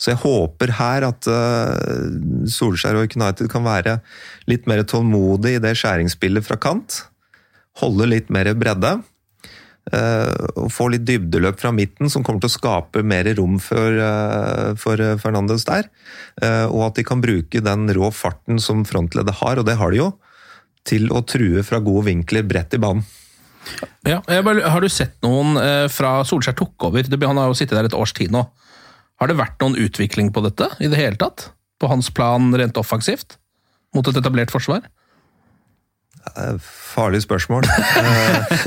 Så jeg håper her at uh, Solskjær og United kan være litt mer tålmodig i det skjæringsspillet fra kant. Holde litt mer bredde. Uh, og få litt dybdeløp fra midten, som kommer til å skape mer rom for, uh, for Fernandes der. Uh, og at de kan bruke den rå farten som frontleddet har, og det har de jo, til å true fra gode vinkler bredt i banen. Ja, bare, har du sett noen eh, fra Solskjær tok over? Han har jo sittet der et års tid nå. Har det vært noen utvikling på dette i det hele tatt? På hans plan rent offensivt? Mot et etablert forsvar? Eh, Farlig spørsmål. <laughs>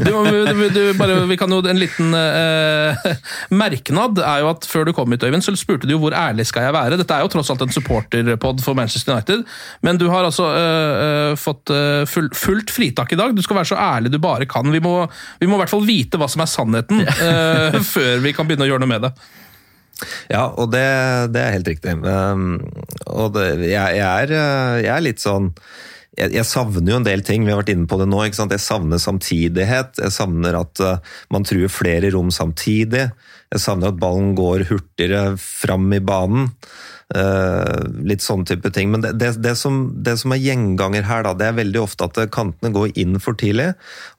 Du, du, du, bare, vi kan jo, En liten uh, merknad er jo at før du kom hit, Øyvind, så spurte du jo hvor ærlig skal jeg være. Dette er jo tross alt en supporterpod for Manchester United, men du har altså uh, fått full, fullt fritak i dag. Du skal være så ærlig du bare kan. Vi må, vi må i hvert fall vite hva som er sannheten uh, <laughs> før vi kan begynne å gjøre noe med det. Ja, og det, det er helt riktig. Um, og det, jeg, jeg, er, jeg er litt sånn jeg, jeg savner jo en del ting, vi har vært inne på det nå. Jeg savner samtidighet. Jeg savner at uh, man truer flere rom samtidig. Jeg savner at ballen går hurtigere fram i banen. Uh, litt sånn type ting. Men det, det, det, som, det, som, er gjenganger her, da, det er veldig ofte at kantene går inn for tidlig,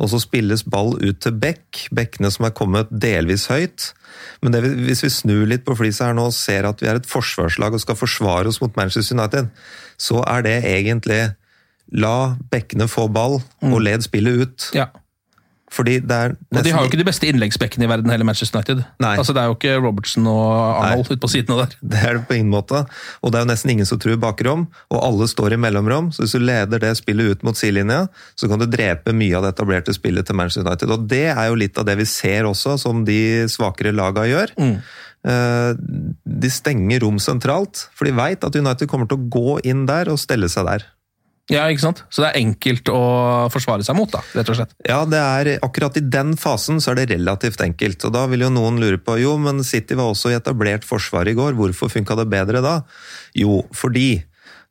og så spilles ball ut til bekk. Bekkene som er kommet delvis høyt. Men hvis vi snur litt på flisa her nå og ser at vi er et forsvarslag og skal forsvare oss mot Manchester United, så er det egentlig la bekkene få ball og led spillet ut. Ja. Fordi det er nesten... Og De har jo ikke de beste innleggsbekkene i verden, heller Manchester United. Nei. Altså Det er jo ikke Robertson og Arnold ute på sidene der. <laughs> Det er det på ingen måte. Og det er jo nesten ingen som tror bakrom, og alle står i mellomrom. Så hvis du leder det spillet ut mot sidelinja, så kan du drepe mye av det etablerte spillet til Manchester United. Og det er jo litt av det vi ser også, som de svakere laga gjør. Mm. Eh, de stenger rom sentralt, for de veit at United kommer til å gå inn der og stelle seg der. Ja, ikke sant? Så det er enkelt å forsvare seg mot, da, rett og slett? Ja, det er, akkurat i den fasen så er det relativt enkelt. Og da vil jo noen lure på jo, men City var også i etablert forsvar i går, hvorfor funka det bedre da? Jo, fordi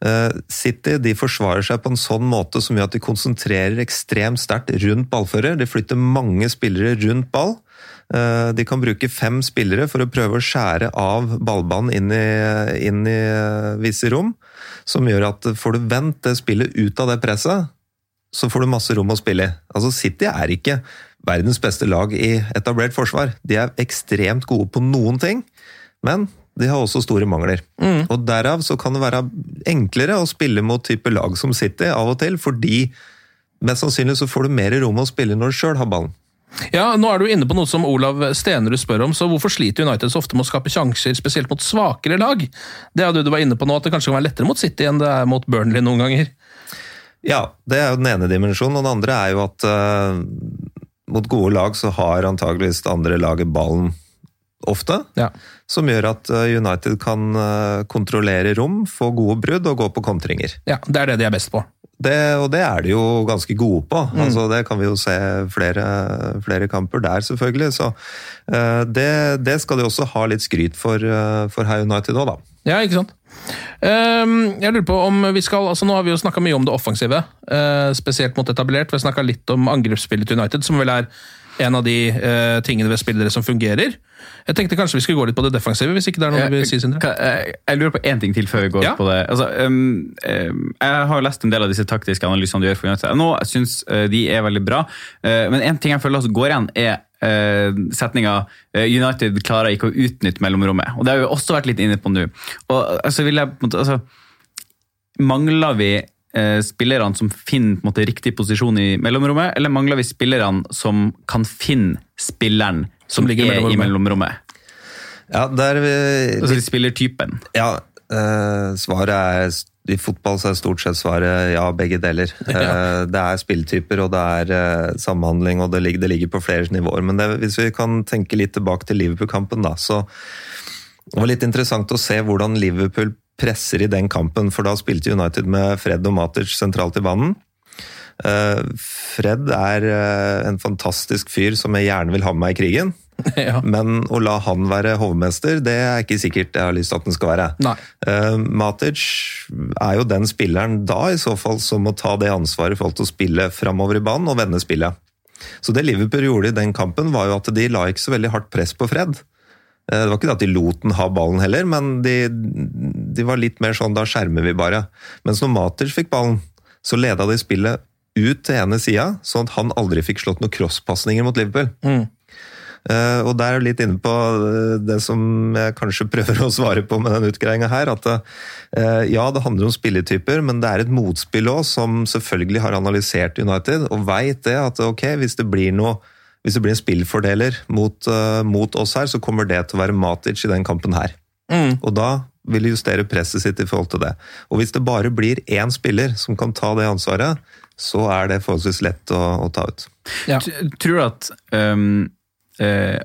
uh, City de forsvarer seg på en sånn måte som gjør at de konsentrerer ekstremt sterkt rundt ballfører. De flytter mange spillere rundt ball. Eh, de kan bruke fem spillere for å prøve å skjære av ballbanen inn i, inn i visse rom som gjør at får du vendt det spillet ut av det presset, så får du masse rom å spille i. Altså City er ikke verdens beste lag i etablert forsvar. De er ekstremt gode på noen ting, men de har også store mangler. Mm. Og Derav så kan det være enklere å spille mot type lag som City av og til, fordi mest sannsynlig så får du mer rom å spille når du sjøl har ballen. Ja, Nå er du inne på noe som Olav Stenerud spør om, så hvorfor sliter United så ofte med å skape sjanser, spesielt mot svakere lag? Det er jo du var inne på nå, at det kanskje kan være lettere mot City enn det er mot Burnley noen ganger? Ja, det er jo den ene dimensjonen, og den andre er jo at uh, mot gode lag så har antageligvis det andre laget ballen ofte. Ja. Som gjør at eh, United kan uh, kontrollere rom, få gode brudd og gå på kontringer. Ja, Det er det de er best på. Det, og det er de jo ganske gode på. Mm. Altså, det kan vi jo se flere, flere kamper der, selvfølgelig. Så uh, det, det, skal de også ha litt skryt for, uh, for High United òg, da. Ja, ikke sant. Um, jeg lurer på om vi skal, altså Nå har vi jo snakka mye om det offensive, uh, spesielt mot etablert. Vi har snakka litt om angrepsspillet til United, som vel er en av de tingene ved spillere som fungerer. Jeg tenkte kanskje vi skulle gå litt på det defensive, hvis ikke det er noe du vil si, Sindre? Jeg, jeg lurer på én ting til før vi går ja? på det. Altså, um, um, jeg har lest en del av disse taktiske analysene du gjør for United. Nå syns uh, de er veldig bra, uh, men en ting jeg føler også går igjen, er uh, setninga uh, United klarer ikke å utnytte mellomrommet. Og Det har vi også vært litt inne på nå. Og altså, vil jeg, altså, Mangler vi uh, spillerne som finner på en måte, riktig posisjon i mellomrommet, eller mangler vi spillerne som kan finne spilleren som, ligger er mellomrommet. i mellomrommet. Ja, der vi, altså de spillertypen. Ja, uh, svaret er i fotball så er stort sett svaret ja, begge deler. <laughs> Ja. Uh, det er spilltyper og det er uh, samhandling, og det ligger, det ligger, på flere nivåer. Men det, hvis vi kan tenke litt tilbake til Liverpool-kampen, da, så det var litt interessant å se hvordan Liverpool presser i den kampen. For da spilte United med Fred og Matic sentralt i banen. Fred er en fantastisk fyr som jeg gjerne vil ha med meg i krigen. <laughs> Ja. Men å la han være hovmester, det er ikke sikkert jeg har lyst til at den skal være. Nei. Matic er jo den spilleren da i så fall som må ta det ansvaret i forhold til å spille framover i banen og vende spillet. Så det Liverpool gjorde i den kampen, var jo at de la ikke så veldig hardt press på Fred. Eh, det var ikke det at de lot den ha ballen heller, men de, de var litt mer sånn da skjermer vi bare. Mens når Matic fikk ballen, så leda de spillet ut til ene sida, sånn at han aldri fikk slått noen crosspasninger mot Liverpool. Mm. Uh, og der er jeg litt inne på eh, det som jeg kanskje prøver å svare på med den utgreiinga her. At uh, ja, det handler om spilletyper, men det er et motspill òg som selvfølgelig har analysert United, og veit det at ok, hvis det blir noe hvis det blir en spillfordeler mot, mot, oss her, så kommer det til å være Matic i den kampen her. Mm. Og da vil justere presset sitt i forhold til det. Og hvis det bare blir én spiller som kan ta det ansvaret, så er det forholdsvis lett å, å ta ut. Ja. Tror du at um eh,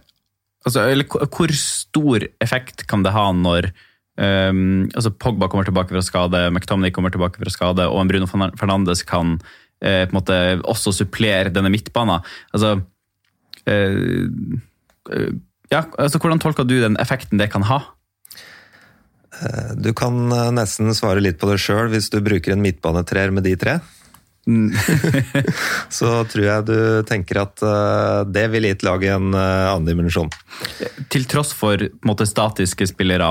altså, eller Hvor stor effekt kan det ha når um, altså Pogba kommer tilbake fra skade, McTomney kommer tilbake fra skade, og en Bruno Fernandes kan eh, på en måte også supplere denne midtbanen? Altså, ja, altså, hvordan tolker du den effekten det kan ha? Eh, du kan eh, nesten svare litt på det sjøl hvis du bruker en midtbanetrer med de tre. Mm. <laughs> så tror jeg du tenker at det vil gitt laget en annen dimensjon. Til tross for måte, statiske spillere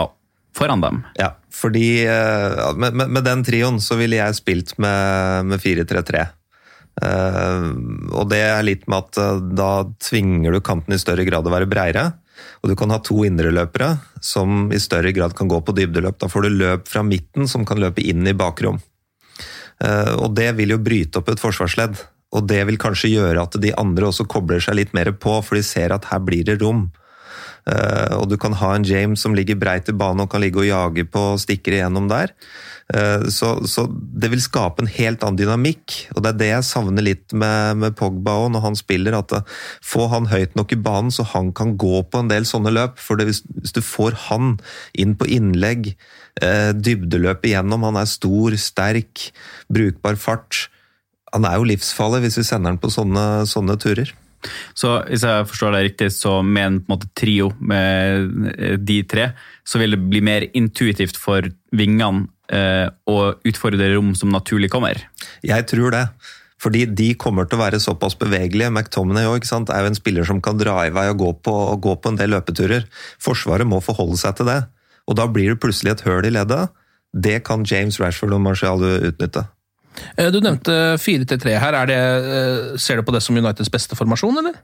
foran dem. Ja, fordi eh, med, med, med den trioen så ville jeg spilt med, med 4-3-3. Eh, og det er litt med at eh, da tvinger du kanten i større grad å være breiere. Og du kan ha to indreløpere som i større grad kan gå på dybdeløp. Da får du løp fra midten som kan løpe inn i bakrom. Eh, og det vil jo bryte opp et forsvarsledd. Og det vil kanskje gjøre at de andre også kobler seg litt mer på, for de ser at her blir det rom. Uh, og du kan ha en James som ligger breit i banen og kan ligge og jage på stikkere igjennom der. Uh, så, så, det vil skape en helt annen dynamikk, og det er det jeg savner litt med, med Pogba òg, når han spiller. At uh, få han høyt nok i banen så han kan gå på en del sånne løp. For det, hvis, hvis, du får han inn på innlegg, dybdeløp igjennom, han er stor, sterk, brukbar fart. Han er jo livsfarlig hvis vi sender han på sånne, sånne turer. Så hvis jeg forstår deg riktig, så med en, måte, trio med de tre, så vil det bli mer intuitivt for vingene eh, å utfordre rom som naturlig kommer? Jeg tror det. Fordi de kommer til å være såpass bevegelige. McTominay også, er jo en spiller som kan dra i vei og gå på, og gå på en del løpeturer. Forsvaret må forholde seg til det. Og da blir det plutselig et høl i leddet. Det kan James Rashford og Marcial utnytte. Eh, du nevnte 4-3 her. Det, eh, ser du på det som Uniteds beste formasjon, eller?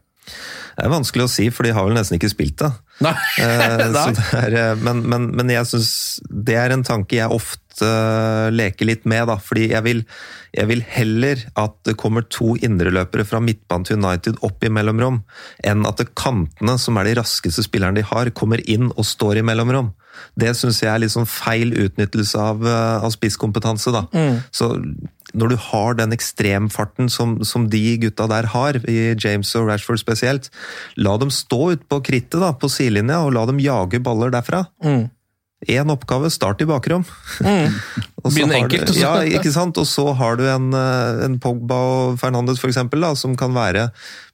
Det er vanskelig å si, for de har vel nesten ikke spilt det. Nei. Eh, <laughs> er, men, men, men, jeg syns det er en tanke jeg ofte leker litt med, da. Fordi jeg vil, jeg vil heller at det kommer to indreløpere fra midtbanen til United opp i mellomrom, enn at kantene, som er de raskeste spillerne de har, kommer inn og står i mellomrom. Det syns jeg er litt sånn feil utnyttelse av, av spisskompetanse. da. Mm. Så når du har den ekstremfarten som, som, de gutta der har, i James og Rashford spesielt, la dem stå ute på krittet da, på sidelinja og la dem jage baller derfra. Mm. Én oppgave, start i bakrom. Mm. <laughs> Begynn enkelt. Du, ja, ikke sant? Og så har du en, eh, en Pogba og Fernandes for eksempel, da, som kan være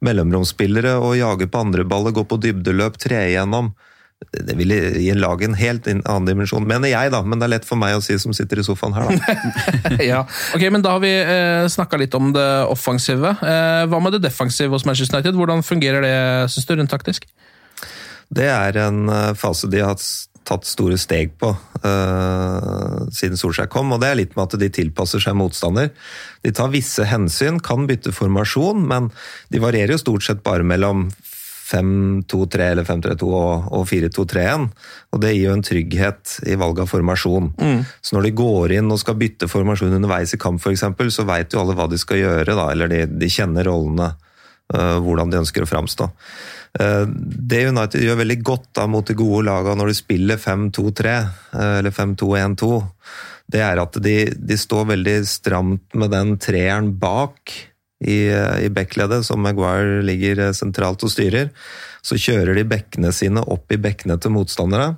mellomromsspillere og jage på andre baller, gå på dybdeløp, tre igjennom det vil gi en lag en helt annen dimensjon, mener jeg, da. Men det er lett for meg å si som sitter i sofaen her, da. <laughs> ja, ok, men Da har vi eh, snakka litt om det offensive. Eh, hva med det defensive hos Manchester United? Hvordan fungerer det, syns du, rundt taktisk? Det er en eh, fase de har tatt store steg på eh, siden Solskjær kom, og det er litt med at de tilpasser seg motstander. De tar visse hensyn, kan bytte formasjon, men de varierer jo stort sett bare mellom 5-2-3 eller 5-3-2 og, 4-2-3-1. Og det gir jo en trygghet i valg av formasjon. Mm. Så når de går inn og skal bytte formasjon underveis i kamp f.eks., så veit jo alle hva de skal gjøre, da, eller de, de kjenner rollene. Uh, hvordan de ønsker å framstå. Uh, det United gjør veldig godt da, mot de gode lagene når de spiller 5-2-3 uh, eller 5-2-1-2, det er at de, de står veldig stramt med den treeren bak i, i backleddet, som Maguire ligger eh, sentralt og styrer. Så kjører de bekkene sine opp i bekkene til motstandere.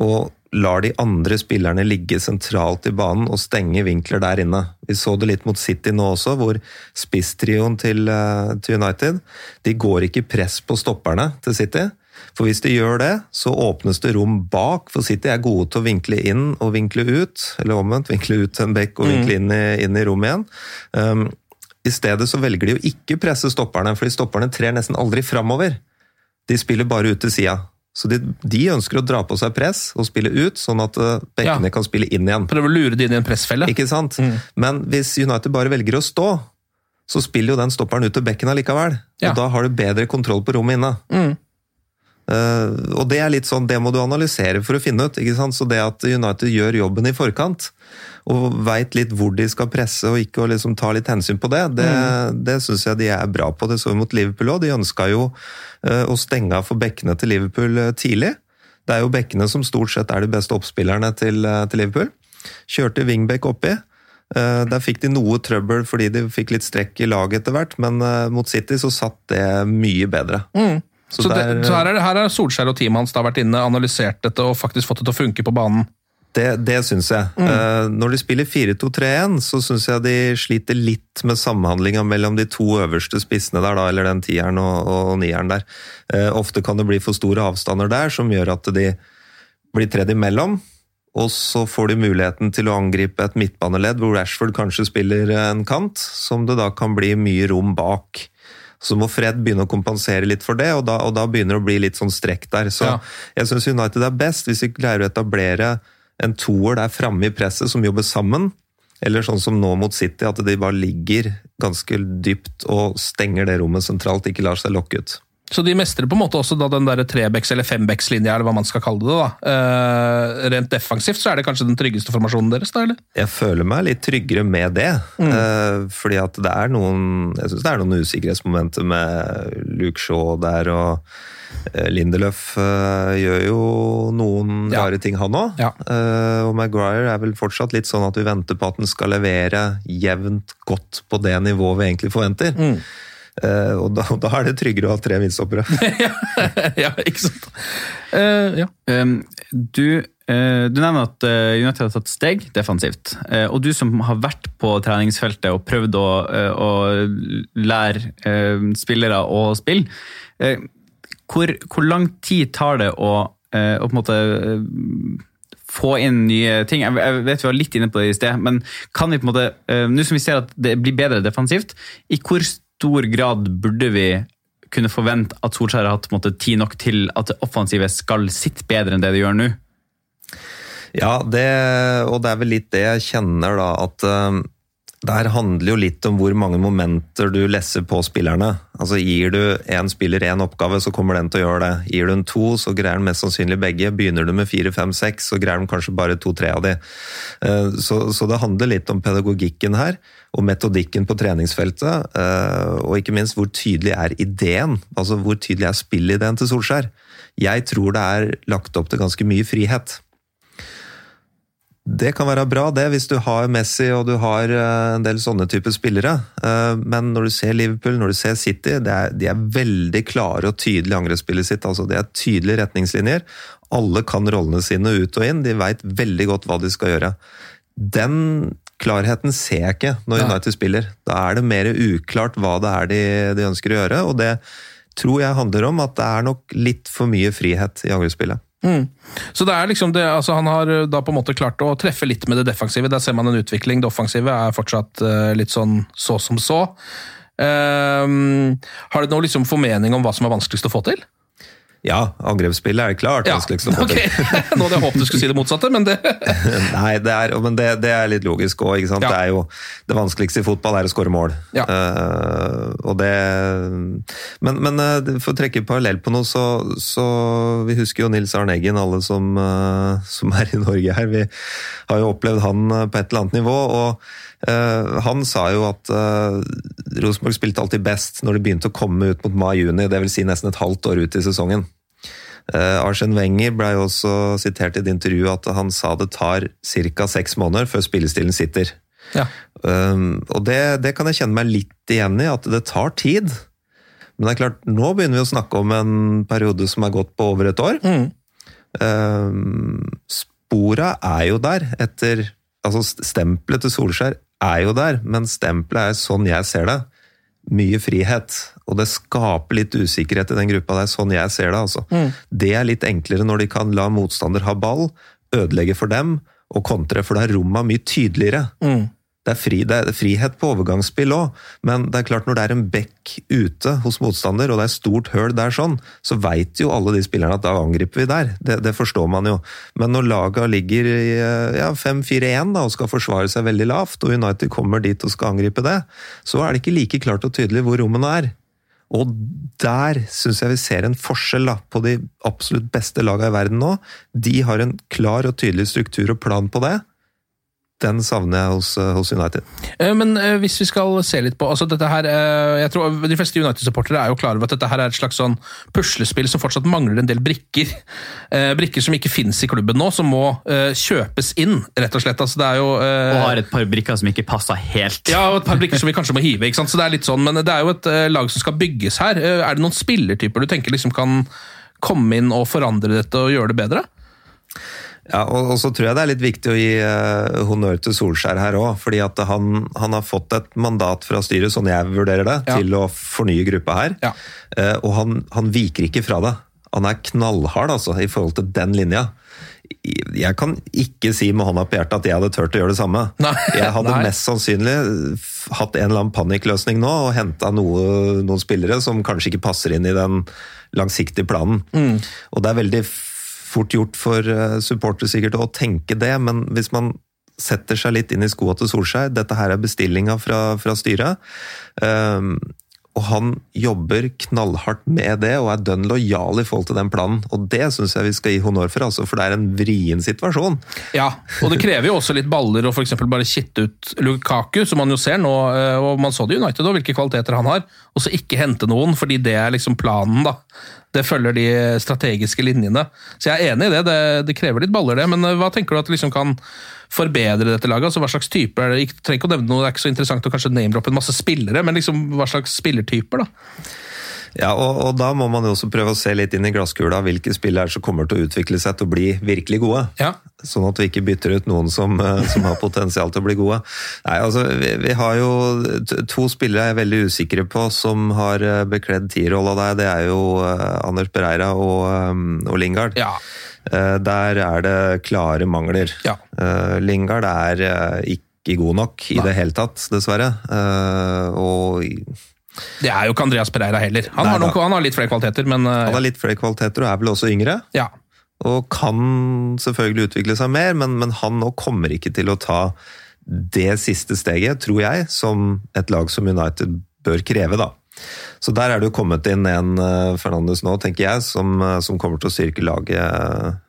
Og lar de andre spillerne ligge sentralt i banen og stenge vinkler der inne. Vi så det litt mot City nå også, hvor spisstrioen til, eh, til United de går ikke i press på stopperne til City. For hvis de gjør det, så åpnes det rom bak, for City er gode til å vinkle inn og vinkle ut. Eller omvendt, vinkle ut en bekk og vinkle inn i, inn i rommet igjen. Um, i stedet så velger de å ikke presse stopperne, fordi stopperne trer nesten aldri framover. De spiller bare ut til sida. Så de, de, ønsker å dra på seg press og spille ut, sånn at eh, bekkene ja. kan spille inn igjen. Prøve å lure de inn i en pressfelle. Ikke sant? Mm. Men hvis United bare velger å stå, så spiller jo den stopperen ut til bekken allikevel. Ja. Og da har du bedre kontroll på rommet inne. Mm. Uh, og det er litt sånn, det må du analysere for å finne ut. ikke sant? Så det at United gjør jobben i forkant, og veit litt hvor de skal presse og ikke og liksom ta litt hensyn på det, det, mm. det syns jeg de er bra på. Det så vi mot Liverpool òg. De ønska jo uh, å stenge av for bekkene til Liverpool uh, tidlig. Det er jo bekkene som stort sett er de beste oppspillerne til, til Liverpool. Kjørte wingback oppi. Der fikk de noe trøbbel fordi de fikk litt strekk i laget etter hvert, men mot City så satt det mye bedre. Mm. Så, så, der, det, så her, er, her er Solskjær og teamet hans da vært inne, analysert dette og faktisk fått det til å funke på banen? Det, det syns jeg. Mm. Uh, når de spiller 4-2-3-1, så syns jeg de sliter litt med samhandlinga mellom de to øverste spissene der, da, eller den tieren og, og nieren der. Uh, ofte kan det bli for store avstander der, som gjør at de blir tredd imellom. Og så får de muligheten til å angripe et midtbaneledd hvor Rashford kanskje spiller en kant, som det da kan bli mye rom bak. Så må Fred begynne å kompensere litt for det, og da, og da begynner det å bli litt sånn strekk der. Så Ja. jeg syns United er best hvis vi klarer å etablere en toer der framme i presset som jobber sammen. Eller sånn som nå mot City, at de bare ligger ganske dypt og stenger det rommet sentralt, ikke lar seg lokke ut. Så de mestrer på en måte også da den der trebecks- eller fembecks-linja, eller hva man skal kalle det. da. Uh, rent defensivt så er det kanskje den tryggeste formasjonen deres, da? eller? Jeg føler meg litt tryggere med det. eh, fordi at det er noen Jeg synes det er noen usikkerhetsmomenter med Luke Shaw der, og Lindeløf Lindelöf eh, gjør jo noen Ja. rare ting, han òg. Ja. og Maguire er vel fortsatt litt sånn at vi venter på at han skal levere jevnt godt på det nivået vi egentlig forventer. Eh, og da, da er det tryggere å ha tre midtstoppere. <laughs> ja, ikke sant? Uh, ja. Um, du, uh, du nevner at United har tatt steg defensivt. Eh, og du som har vært på treningsfeltet og prøvd å, å lære spillere å spille, eh, hvor, hvor lang tid tar det å, å på en måte få inn nye ting? Jeg, jeg vet vi var litt inne på det i sted, men kan vi på en måte, nå som vi ser at det blir bedre defensivt, i hvor stor grad burde vi kunne forvente at Solskjær har hatt måte, tid nok til at det offensive skal sitte bedre enn det det gjør nå? Ja, det, og det er vel litt det jeg kjenner, da. At det handler jo litt om hvor mange momenter du lesser på spillerne. Altså Gir du én spiller én oppgave, så kommer den til å gjøre det. Gir du en to, så greier den mest sannsynlig begge. Begynner du med fire, fem, seks, så greier den kanskje bare to-tre av de. Uh, så, så det handler litt om pedagogikken her, og metodikken på treningsfeltet. Uh, og ikke minst hvor tydelig er ideen? Altså hvor tydelig er spillideen til Solskjær? Jeg tror det er lagt opp til ganske mye frihet. Det kan være bra, det, hvis du har Messi og du har eh, en del sånne typer spillere. Eh, Men når du ser Liverpool, når du ser City, det er, de er veldig klare og tydelige i angrepsspillet sitt. altså Det er tydelige retningslinjer. Alle kan rollene sine ut og inn. De veit veldig godt hva de skal gjøre. Den klarheten ser jeg ikke når United spiller. Da er det mer uklart hva det er de, de ønsker å gjøre. og det tror jeg handler om at det er nok litt for mye frihet i angrepsspillet. Mm. Så det er liksom det, altså Han har da på en måte klart å treffe litt med det defensive. Der ser man en utvikling. Det offensive er fortsatt uh, litt sånn så som så. Um, har du noe liksom formening om hva som er vanskeligst å få til? Ja, angrepsspillet er klart Ja, vanskeligst å ok. <laughs> Nå hadde jeg håpet du skulle si det motsatte, men det <laughs> Nei, det er, men det, det er litt logisk òg. Ja. Det er jo det vanskeligste i fotball er å skåre mål. Ja. Uh, og det Men, men eh, for å trekke parallell på noe, så, så Vi husker jo Nils Arne Eggen, alle som, uh, som er i Norge her. Vi har jo opplevd han på et eller annet nivå. og han sa jo at uh, Rosenborg spilte alltid best når de begynte å komme ut mot mai-juni, dvs. Si nesten et halvt år ut i sesongen. Uh, Arsen Wenger ble jo også sitert i et intervju at han sa det tar ca. seks måneder før spillestilen sitter. Ja. Um, og det, det kan jeg kjenne meg litt igjen i, at det tar tid. Men det er klart, nå begynner vi å snakke om en periode som er gått på over et år. Mm. Um, spora er jo der etter Altså stempelet til Solskjær er jo der, men stempelet er sånn jeg ser det. Mye frihet. Og det skaper litt usikkerhet i den gruppa. Det er sånn jeg ser det. altså. Det er litt enklere når de kan la motstander ha ball, ødelegge for dem og kontre, for da er romma mye tydeligere. Det er, fri, det er frihet på overgangsspill òg, men det er klart når det er en bekk ute hos motstander, og det er stort høl der sånn, så veit jo alle de spillerne at da angriper vi der. Det, det forstår man jo. Men når laga ligger i ja, 5-4-1 og skal forsvare seg veldig lavt, og United kommer dit og skal angripe det, så er det ikke like klart og tydelig hvor rommene er. Og der syns jeg vi ser en forskjell da, på de absolutt beste lagene i verden nå. De har en klar og tydelig struktur og plan på det. Den savner jeg hos, hos United. Eh, Men eh, hvis vi skal se litt på altså dette her, eh, jeg tror De fleste United-supportere er jo klar over at dette her er et slags sånn puslespill som fortsatt mangler en del brikker. Eh, Brikker som ikke finnes i klubben nå, som må eh, kjøpes inn, rett og slett. Altså, det er jo eh, Og har et par brikker som ikke passer helt. Ja, og et par brikker som vi kanskje må hive. ikke sant? Så det er litt sånn, Men det er jo et eh, lag som skal bygges her. Eh, Er det noen spillertyper du tenker liksom kan komme inn og forandre dette og gjøre det bedre? Ja, og, og så tror jeg det er litt viktig å gi uh, honnør til Solskjær her òg. Fordi at han, han har fått et mandat fra styret, sånn jeg vurderer det, Ja. til å fornye gruppa her. Ja. Uh, og han, han viker ikke fra det. Han er knallhard altså, i forhold til den linja. Jeg kan ikke si med hånda på hjertet at jeg hadde turt å gjøre det samme. Nei. Jeg hadde <laughs> Nei. mest sannsynlig hatt en eller annen panikkløsning nå og henta noe, noen spillere som kanskje ikke passer inn i den langsiktige planen. Mm. Og det er veldig fort gjort for eh, supportere sikkert å tenke det, men hvis man setter seg litt inn i skoa til Solskjær, dette her er bestillinga fra, fra styret, ehm, og han jobber knallhardt med det og er dønn lojal i forhold til den planen. Og det syns jeg vi skal gi honnør for, altså, for det er en vrien situasjon. Ja, og det krever jo også litt baller å eksempel bare kitte ut Lukaku, som man jo ser nå, eh, og man så det i United og hvilke kvaliteter han har, og så ikke hente noen, fordi det er liksom planen, da. Det følger de strategiske linjene. Så jeg er enig i det, det, det krever litt baller det, men eh, hva tenker du at det liksom kan forbedre dette laget? Altså Hva slags type er det? Ikke, trenger ikke å nevne noe, det er ikke så interessant å kanskje name-droppe en masse spillere, men liksom hva slags spillertyper, da? Ja, og, og da må man jo også prøve å se litt inn i glasskula hvilke spillere som kommer til å utvikle seg til å bli virkelig gode. Ja. Sånn at vi ikke bytter ut noen som, eh, som har potensial til å bli gode. Nei, altså, vi, vi har jo to spillere jeg er veldig usikre på som har eh, bekledd tierrolla der. Det er jo eh, Anders Bereira og, og Lingard. Ja. Der er det klare mangler. Ja. Lingard er ikke god nok i Nei. det hele tatt, dessverre. Og Det er jo ikke Andreas Pereira heller. Han, Nei har, noen, han har litt flere kvaliteter, men uh, han har litt flere kvaliteter og er vel også yngre. ja. Og kan selvfølgelig utvikle seg mer, men, men han nå kommer ikke til å ta det siste steget, tror jeg, som et lag som United bør kreve, da. Så der er det jo kommet inn en uh, Fernandes nå, tenker jeg, som, eh, som kommer til å styrke laget eh,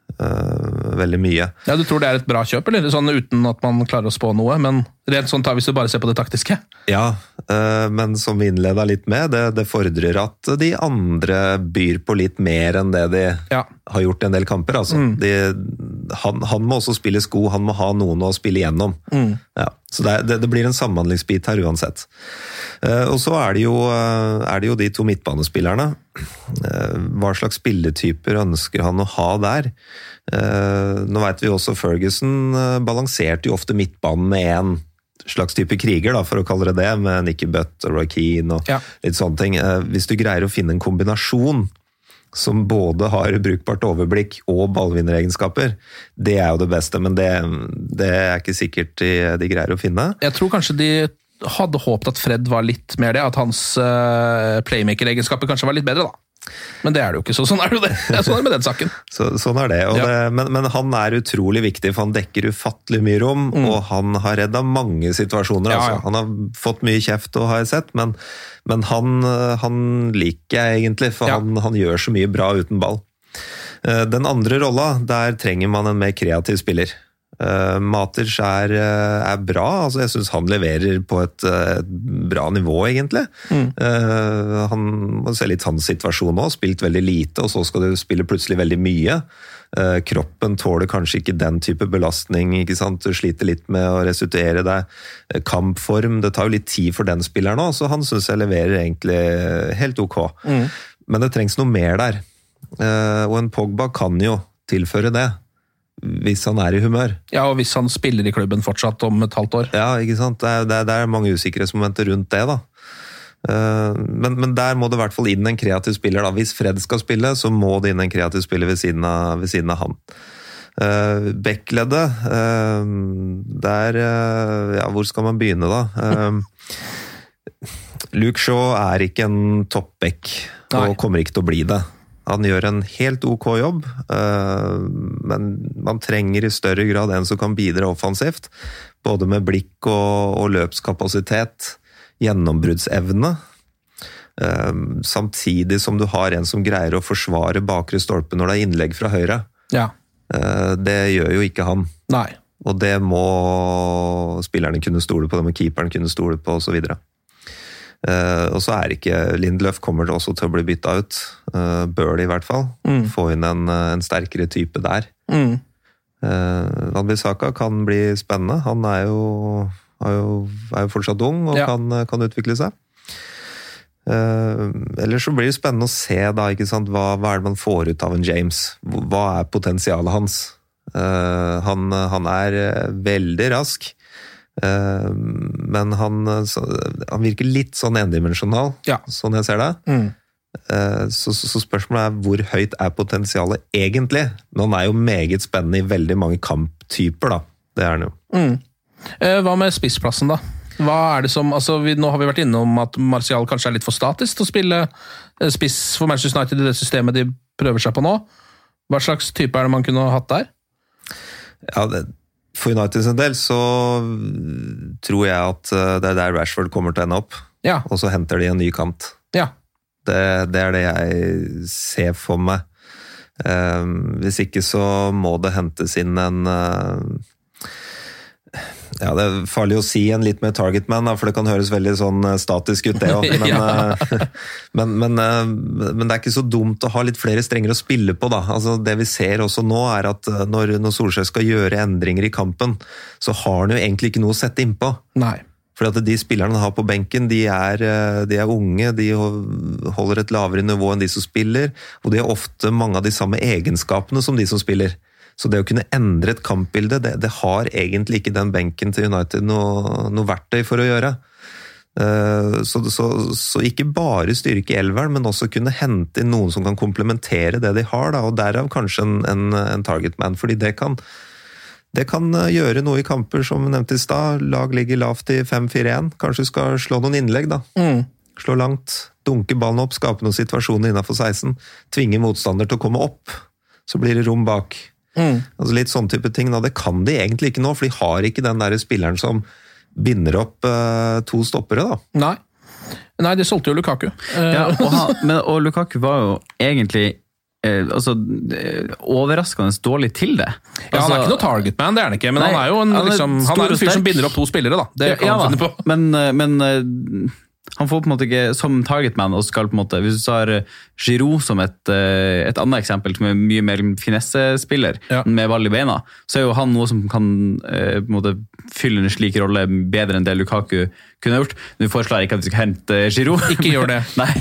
veldig mye. ja, Du tror det er et bra kjøp, eller? Sånn uten at man klarer å spå noe, men rent sånn tar hvis du bare ser på det taktiske? Ja, eh, men som vi innleda litt med, det, det fordrer at de andre byr på litt mer enn det de Ja. har gjort i en del kamper. Altså. De, han, han må også spille sko, han må ha noen å spille igjennom. Ja, så det, det, det blir en samhandlingsbit her uansett. Eh, og så er det, jo, eh, er det jo de to midtbanespillerne. Eh, hva slags spilletyper ønsker han å ha der? Eh, nå vet vi også Ferguson eh, balanserte jo ofte midtbanen med en slags type kriger, da, for å kalle det det, med Nikki Butt og Roy Keane og Ja. litt sånne ting. Hvis du greier å finne en kombinasjon som både har brukbart overblikk og ballvinneregenskaper, det er jo det beste, men det, det er ikke sikkert de, de greier å finne. Jeg tror kanskje de hadde håpet at Fred var litt mer det, at hans uh, playmaker-egenskaper kanskje var litt bedre, da. Men det er det jo ikke, så sånn er det det. Er Sånn er det med den saken. <laughs> Så, sånn er det. Ja. det men, men han er utrolig viktig, for han dekker ufattelig mye rom, og han har redda mange situasjoner. Mm. Ja, altså. Han har fått mye kjeft, og har jeg sett, men, men han, eh, han liker jeg egentlig, for han, han gjør så mye bra uten ball. Eh, Den andre rolla, der trenger man en mer kreativ spiller. Uh, Maters er, eh, er bra, altså jeg syns han leverer på et, eh, et bra nivå, egentlig. Eh, han må se litt hans situasjon nå, spilt veldig lite, og så skal du spille plutselig veldig mye. Uh, kroppen tåler kanskje ikke den type belastning, ikke sant? du sliter litt med å restituere deg. Eh, Kampform, det tar jo litt tid for den spilleren òg, så han syns jeg leverer egentlig helt ok. Men det trengs noe mer der. Eh, og en Pogba kan jo tilføre det, hvis han er i humør. Ja, og hvis han spiller i klubben fortsatt om et halvt år. Ja, ikke sant? Det er, det er, det er mange usikkerhetsmomenter rundt det, da. Eh, Men, men der må det i hvert fall inn en kreativ spiller. da. Hvis Fred skal spille, så må det inn en kreativ spiller ved siden av, ved siden av han. Uh, Bekkleddet, eh, der eh, Ja, hvor skal man begynne, da? Eh, Luke Shaw er ikke en toppback, og kommer ikke til å bli det. Han gjør en helt ok jobb, eh, men man trenger i større grad en som kan bidra offensivt. Både med blikk og, og løpskapasitet, gjennombruddsevne. Eh, Samtidig som du har en som greier å forsvare bakre stolpe når det er innlegg fra høyre. Ja. Eh, Det gjør jo ikke han. Nei. Og det må spillerne kunne stole på, det må keeperen kunne stole på osv. Uh, og så er ikke Lindløf kommer også til å bli bytta ut. Uh, Bør det i hvert fall. Få inn en, eh, en sterkere type der. Mm. Wan-Bissaka kan bli spennende. Han er jo, er jo, er jo fortsatt ung og Ja. kan, kan utvikle seg. Uh, ellers så blir det spennende å se da? Hva, hva er det man får ut av en James. Hva er potensialet hans? Uh, han, han er eh, veldig rask, men han, han virker litt sånn endimensjonal, Ja. sånn jeg ser det. Mm. Eh, Så, så, spørsmålet er hvor høyt er potensialet egentlig? Men han er jo meget spennende i veldig mange kamptyper, da. Det er han jo. Mm. Hva med spissplassen, da? Hva er det som, altså vi, Nå har vi vært innom at Martial kanskje er litt for statisk til å spille eh, spiss for Manchester United i det systemet de prøver seg på nå. Hva slags type er det man kunne hatt der? Ja, det, for Uniteds en del så tror jeg at eh, det er der Rashford kommer til å ende opp. Ja. Og så henter de en ny kant. Ja. Det, det er det jeg ser for meg. Eh, hvis ikke så må det hentes inn en eh, ja, Det er farlig å si en litt mer target man, for det kan høres veldig sånn eh, statisk ut, det òg. <laughs> Men, Ja. eh, <laughs> men, men, eh, men det er ikke så dumt å ha litt flere strenger å spille på. da. Altså, det vi ser også nå, er at når, når Solskjær skal gjøre endringer i kampen, så har han jo egentlig ikke noe å sette innpå. Nei. Fordi at de spillerne han har på benken, de er, de er unge, de holder et lavere nivå enn de som spiller, og de har ofte mange av de samme egenskapene som de som spiller. Så det å kunne endre et kampbilde, det, det har egentlig ikke den benken til United noe, noe verktøy for å gjøre. Eh, Så, så, så ikke bare styrke elveren, men også kunne hente inn noen som kan komplementere det de har, da, og derav kanskje en, en, en target man, fordi det kan, det kan eh, gjøre noe i kamper som nevnt i stad. Lag ligger lavt i 5-4-1. Kanskje du skal slå noen innlegg, da. Mm. Slå langt, dunke ballen opp, skape noen situasjoner innafor 16. Tvinge motstander til å komme opp. Så blir det rom bak. Mm. Altså Litt sånn type ting. Da. Det kan de egentlig ikke nå, for de har ikke den der spilleren som binder opp uh, to stoppere. da. Nei. Nei, de solgte jo Lukaku. Eh, Ja, og, han, <laughs> men, og Lukaku var jo egentlig eh, altså, eh, overraskende dårlig til det. ja, Han er ikke noe target man, det er han ikke, men Nei, han er jo en, han er liksom, han er en fyr som binder opp to spillere. da. Det kan ja, han finne på. Men, eh, men eh, han får på en måte ikke som targetman og skal på en måte, Hvis du tar eh, Giroud som et, eh, et annet eksempel, som er mye mer finessespiller Ja. med ball i beina, så er jo han noe som kan eh, på en måte fylle en slik rolle bedre enn det Lukaku kunne gjort. Nå foreslår jeg ikke at vi skal hente Giroud. Ikke gjør det. <laughs> Nei,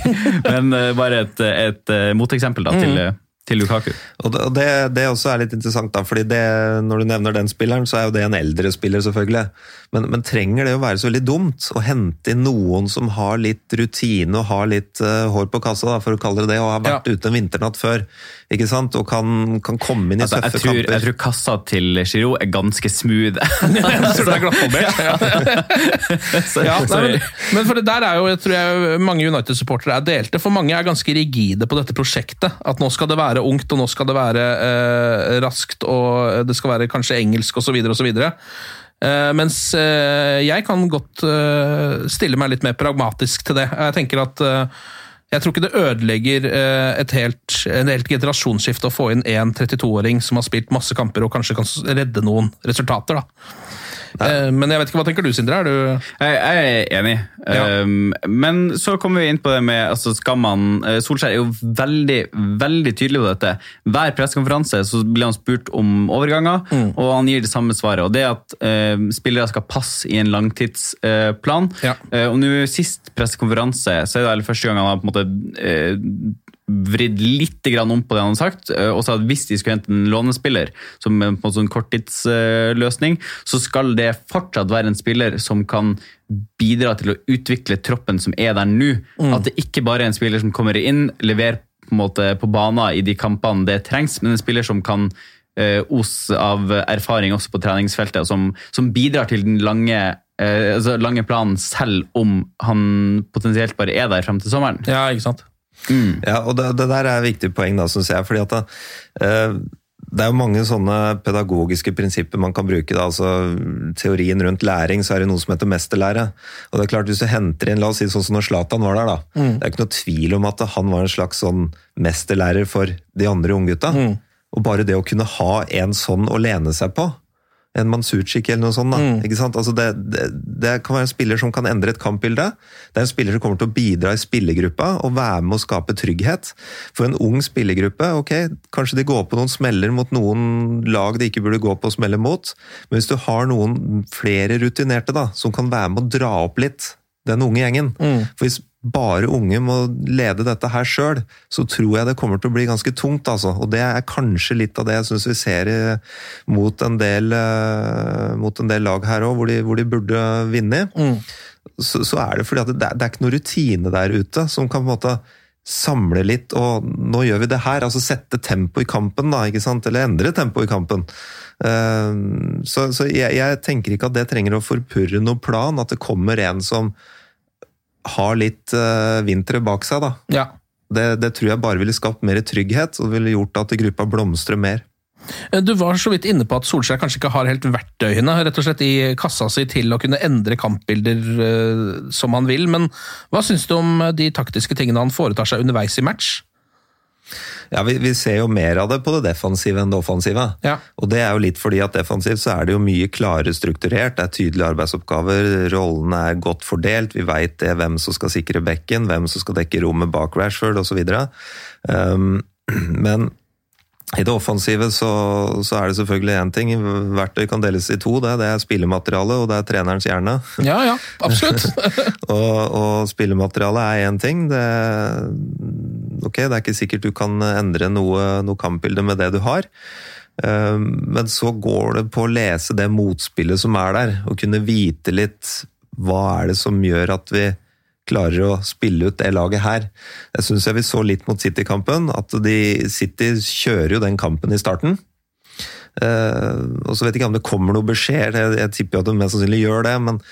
men bare et, et moteksempel da, til, mm til Lukaku. Og det, og det, det også er litt interessant, da, fordi det, når du nevner den spilleren, så er jo det en eldre spiller, selvfølgelig. Men, men trenger det å være så veldig dumt å hente inn noen som har litt rutine og har litt uh, hår på kassa, da, for å kalle det det, og har vært ute en vinternatt før, ikke sant? og kan, kan komme inn i Altså, jeg, tror, kamper? jeg tror kassa til Giroud er ganske smooth. <laughs> <laughs> Jeg tror det er glattbarbert. <laughs> Ja. Ja, men, men for det der er jo, jeg tror jeg mange United-supportere er delte, for mange er ganske rigide på dette prosjektet. At nå skal det være ungt, og nå skal det være eh, raskt, og det skal være kanskje engelsk osv. osv. Eh, mens eh, jeg kan godt eh, stille meg litt mer pragmatisk til det. Jeg tenker at jeg tror ikke det ødelegger et helt, en helt generasjonsskifte å få inn en 32-åring som har spilt masse kamper og kanskje kan redde noen resultater. da. Eh, Men jeg vet ikke, hva tenker du, Sindre? Du Jeg, jeg er enig. Ja. Um, men så kommer vi inn på det med altså skal man, uh, Solskjær er jo veldig veldig tydelig på dette. Hver pressekonferanse så blir han spurt om overganger, og han gir det samme svaret. og Det at uh, spillere skal passe i en langtidsplan. Ja. Uh, og nå Sist pressekonferanse så er det første gang han har på en måte uh, vridd litt om på det han har sagt, uh, og sa at hvis de skulle hente en lånespiller som en, på en sånn korttidsløsning, så skal det fortsatt være en spiller som kan bidra til å utvikle troppen som er der nå. At det ikke bare er en spiller som kommer inn, leverer på, måte på banen i de kampene det trengs, men en spiller som kan uh, os av erfaring også på treningsfeltet, som, som bidrar til den lange, eh, altså lange planen selv om han potensielt bare er der frem til sommeren. Ja, ikke sant? Ja, og det, det der er et viktig poeng, da, syns jeg. fordi at det, eh, det er jo mange sånne pedagogiske prinsipper man kan bruke. Da. altså Teorien rundt læring, så er det noe som heter mesterlære. Og det er klart, Hvis du henter inn, la oss si sånn som når Zlatan var der, da. Det er ikke noe tvil om at han var en slags sånn mesterlærer for de andre unggutta. Og bare det å kunne ha en sånn å lene seg på, en Mansuchik eller noe sånt. Da. Ikke sant? Altså det, det, det kan være en spiller som kan endre et kampbilde. Det er en spiller som kommer til å bidra i spillergruppa og være med å skape trygghet. For en ung spillergruppe, ok, kanskje de går på noen smeller mot noen lag de ikke burde gå på smeller mot, men hvis du har noen flere rutinerte da, som kan være med å dra opp litt den unge gjengen For hvis bare unge må lede dette her sjøl, så tror jeg det kommer til å bli ganske tungt. altså. Og det er kanskje litt av det jeg syns vi ser mot, en del, eh, mot en del lag her òg, hvor, de- hvor de burde vinne. Så, så er det fordi at det, det er ikke noe rutine der ute som kan på en måte samle litt, og nå gjør vi det her. Altså sette tempo i kampen, da, ikke sant? Eller endre tempo i kampen. Eh, så, så jeg, jeg, tenker ikke at det trenger å forpurre noen plan, at det kommer en som har litt uh, vintre bak seg, da. Ja. Det, det, tror jeg bare ville skapt mer trygghet, og ville gjort at gruppa blomstrer mer. Eh, du var så vidt inne på at Solskjær kanskje ikke har helt verktøyene rett og slett i kassa si til å kunne endre kampbilder uh, som han vil, men hva syns du om de taktiske tingene han foretar seg underveis i match? Ja, vi, vi, ser jo mer av det på det defensive enn det offensive. Ja. Og det er jo litt fordi at defensivt så er det jo mye klarere strukturert, det er tydelige arbeidsoppgaver, rollene er godt fordelt, vi veit hvem som skal sikre bekken, hvem som skal dekke rommet bak Rashford osv. Um, <clears throat> men i det offensive så, så, er det selvfølgelig én ting. Verktøy kan deles i to. Det, det er spillemateriale, og det er trenerens hjerne. Ja, ja, absolutt. <laughs> og, og spillemateriale er én ting. Det, ok, det er ikke sikkert du kan endre noe, noe kampbilde med det du har. Ehm, men så går det på å lese det motspillet som er der, og kunne vite litt hva er det som gjør at vi klarer å spille ut det laget her. Jeg syns vi så litt mot City-kampen, at de, City kjører jo den kampen i starten. Uh, og så vet jeg ikke om det kommer noe beskjed, jeg, jeg tipper jo at de mest sannsynlig gjør det, men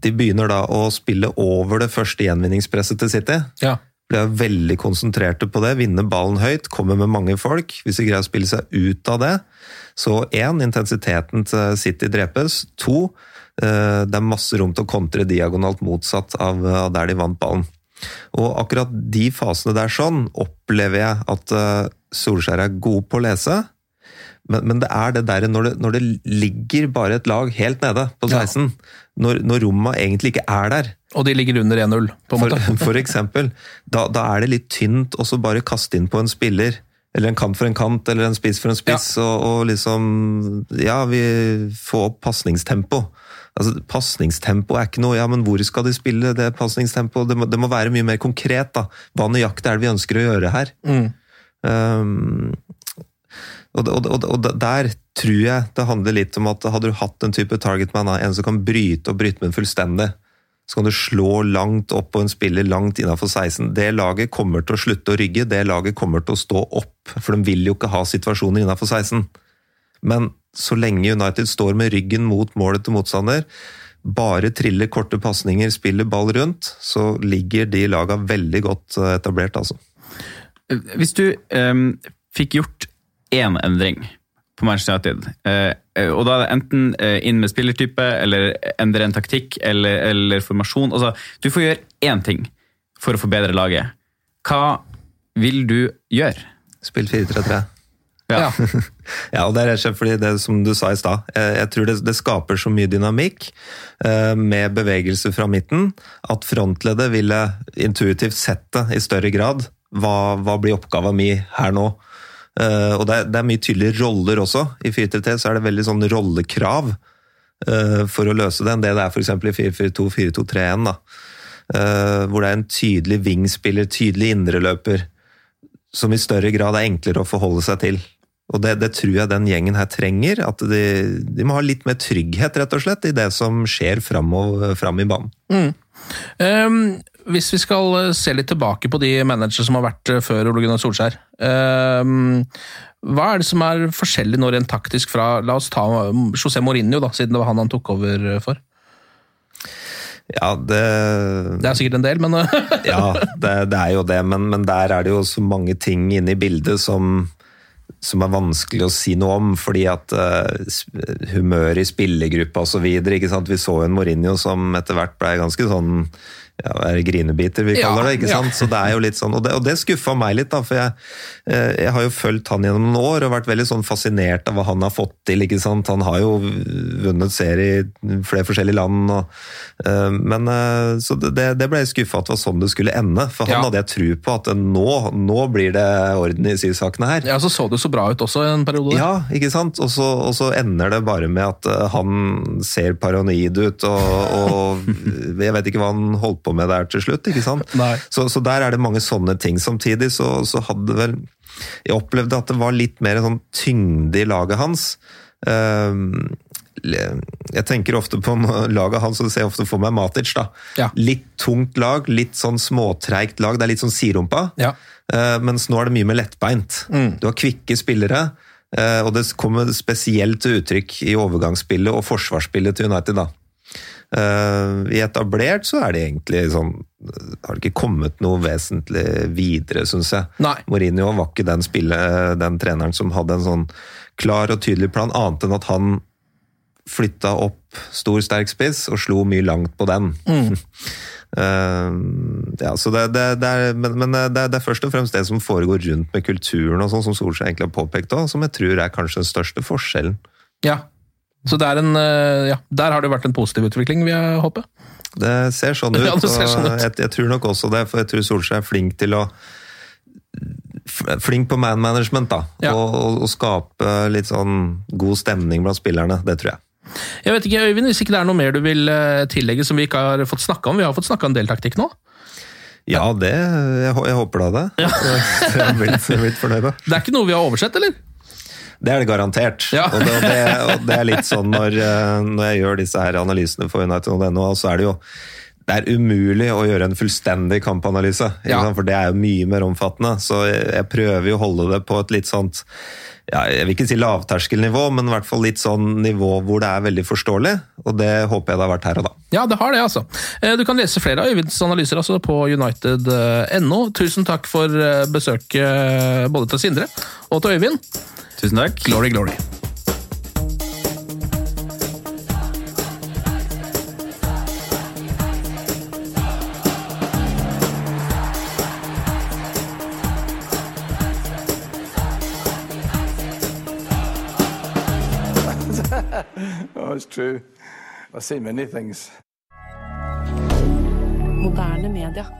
de begynner da å spille over det første gjenvinningspresset til City. Ja. Blir veldig konsentrerte på det, vinner ballen høyt, kommer med mange folk. Hvis de greier å spille seg ut av det, så én, intensiteten til City drepes. To, det er masse rom til å kontre diagonalt motsatt av der de vant ballen. Og akkurat de fasene der sånn opplever jeg at eh, Solskjær er god på å lese. Men, men det er det der når når det, ligger bare et lag helt nede på 16, ja. når, når rommet egentlig ikke er der. Og de ligger under 1-0, på en måte. For, <laughs> for eksempel. Da, da, er det litt tynt å bare kaste inn på en spiller. Eller en kant for en kant, eller en spiss for en spiss, ja. og, og, liksom Ja, vi får opp pasningstempo. Altså, Pasningstempo er ikke noe Ja, men hvor skal de spille det pasningstempoet? Det, det, må være mye mer konkret, da. Hva nøyaktig er det vi ønsker å gjøre her? Mm. Um, og, og, og, og, der tror jeg det handler litt om at hadde du hatt en type targetman, en som kan bryte og bryte med fullstendig, så kan du slå langt opp på en spiller langt innafor 16. Det laget kommer til å slutte å rygge, det laget kommer til å stå opp, for de vil jo ikke ha situasjoner innafor 16. Men så lenge United står med ryggen mot målet til motstander, bare triller korte pasninger, spiller ball rundt, så ligger de laga veldig godt eh, etablert, altså. Hvis du um, fikk gjort én endring på Manchester United, uh, og da er det enten inn med spillertype, eller endre en taktikk, eller, eller formasjon altså, Du får gjøre én ting for å forbedre laget. Hva vil du gjøre? Spill 4-3-3. Ja. <laughs> ja, og det er rett og slett fordi det som du sa i stad, jeg tror det, det, skaper så mye dynamikk eh, med bevegelse fra midten at frontleddet ville intuitivt sett det i større grad. Hva, hva blir oppgava mi her nå? Eh, og det er, det er, mye tydeligere roller også. I 433 så er det veldig sånn rollekrav eh, for å løse det enn det det er f.eks. i 442-423-1. Hvor det er en tydelig wingspiller, tydelig indreløper som i større grad er enklere å forholde seg til. Og det, det, tror jeg den gjengen her trenger. At de, de, må ha litt mer trygghet rett og slett, i det som skjer fram, og, fram i banen. Mm. Um, hvis vi skal eh, se litt tilbake på de managere som har vært eh, før Ole Gunnar Solskjær. Um, hva er det som er forskjellig nå rent taktisk fra La oss ta José Mourinho, da, siden det var han han tok over for? Ja, det Det er sikkert en del, men <laughs> Ja, det, det, er jo det, men, men, der er det jo så mange ting inne i bildet som, som er vanskelig å si noe om, fordi at uh, humøret i spillergruppa osv. Vi så en Mourinho som etter hvert ble ganske sånn ja, er grinebiter vi kaller det. ikke sant? Ja. Så det er jo litt sånn, Og det, og det skuffa meg litt, da, for jeg, eh, jeg, har jo fulgt han gjennom noen år og vært veldig sånn fascinert av hva han har fått til. ikke sant? Han har jo vunnet serie i flere forskjellige land. Og, uh, men uh, Så det, det ble jeg skuffa at det var sånn det skulle ende. For han ja. hadde jeg tro på at nå, nå blir det orden i sysakene her. Ja, Så så det så bra ut også en periode. Ja, ikke sant? Og så, og så ender det bare med at han ser paranoid ut, og, og <laughs> jeg vet ikke hva han holdt på på med der til slutt. ikke sant? <laughs> Så, så, der er det mange sånne ting. Samtidig så, så hadde vel Jeg opplevde at det var litt mer sånn tyngde i laget hans. Um, Jeg tenker ofte på <laughs> laget hans, og ser jeg ofte for meg Matic. da. Ja. Litt tungt lag, litt sånn småtreigt lag. Det er litt sånn sirumpa. Ja. Uh, mens nå er det mye mer lettbeint. Du har kvikke spillere, Uh, og det kommer spesielt til uttrykk i overgangsspillet og forsvarsspillet til United. da. Eh, I etablert så er det egentlig sånn Har det ikke kommet noe vesentlig videre, syns jeg. Nei. Mourinho var ikke den, spille, den treneren som hadde en sånn klar og tydelig plan, annet enn at han flytta opp stor, sterk spiss og slo mye langt på den. <laughs> Eh, ja, så det, det, det er, men men det, det er først og fremst det som foregår rundt med kulturen, og sånn som Solskjær egentlig har påpekt òg, som jeg tror er kanskje den største forskjellen. Ja. Så det er en, eh, ja, der har det vært en positiv utvikling, vil jeg håpe. Det ser sånn <laughs> ut. Ja, ser sånn ut. Jeg, jeg tror nok også det, for jeg tror Solskjær er flink til å Flink på man management, da. Ja. Og, og, skape litt sånn god stemning blant spillerne. Det tror jeg. Jeg vet ikke, Øyvind, Hvis ikke det er noe mer du vil eh, tillegge som vi ikke har fått snakka om? Vi har fått snakka en del taktikk nå. Ja, det Jeg, jeg håper da det. Ja. <laughs> jeg er blitt, blitt fornøyd. da. Det er ikke noe vi har oversett, eller? Det er det garantert. Ja. Og, det, det, og det er litt sånn når, eh, når jeg gjør disse her analysene for United.no, så er det jo det er umulig å gjøre en fullstendig kampanalyse, Ja. for det er jo mye mer omfattende. Så jeg, jeg prøver jo å holde det på et litt sånt ja, Jeg vil ikke si lavterskelnivå, men i hvert fall litt sånn nivå hvor det er veldig forståelig. Og det håper jeg det har vært her og da. Ja, det har det, altså. Eh, Du kan lese flere av Øyvinds analyser altså, på united.no. Tusen takk for eh, besøket eh, både til Sindre og til Øyvind. Tusen takk. Glory, glory. <laughs> Oh, it's true. I've seen many things. Moderne media.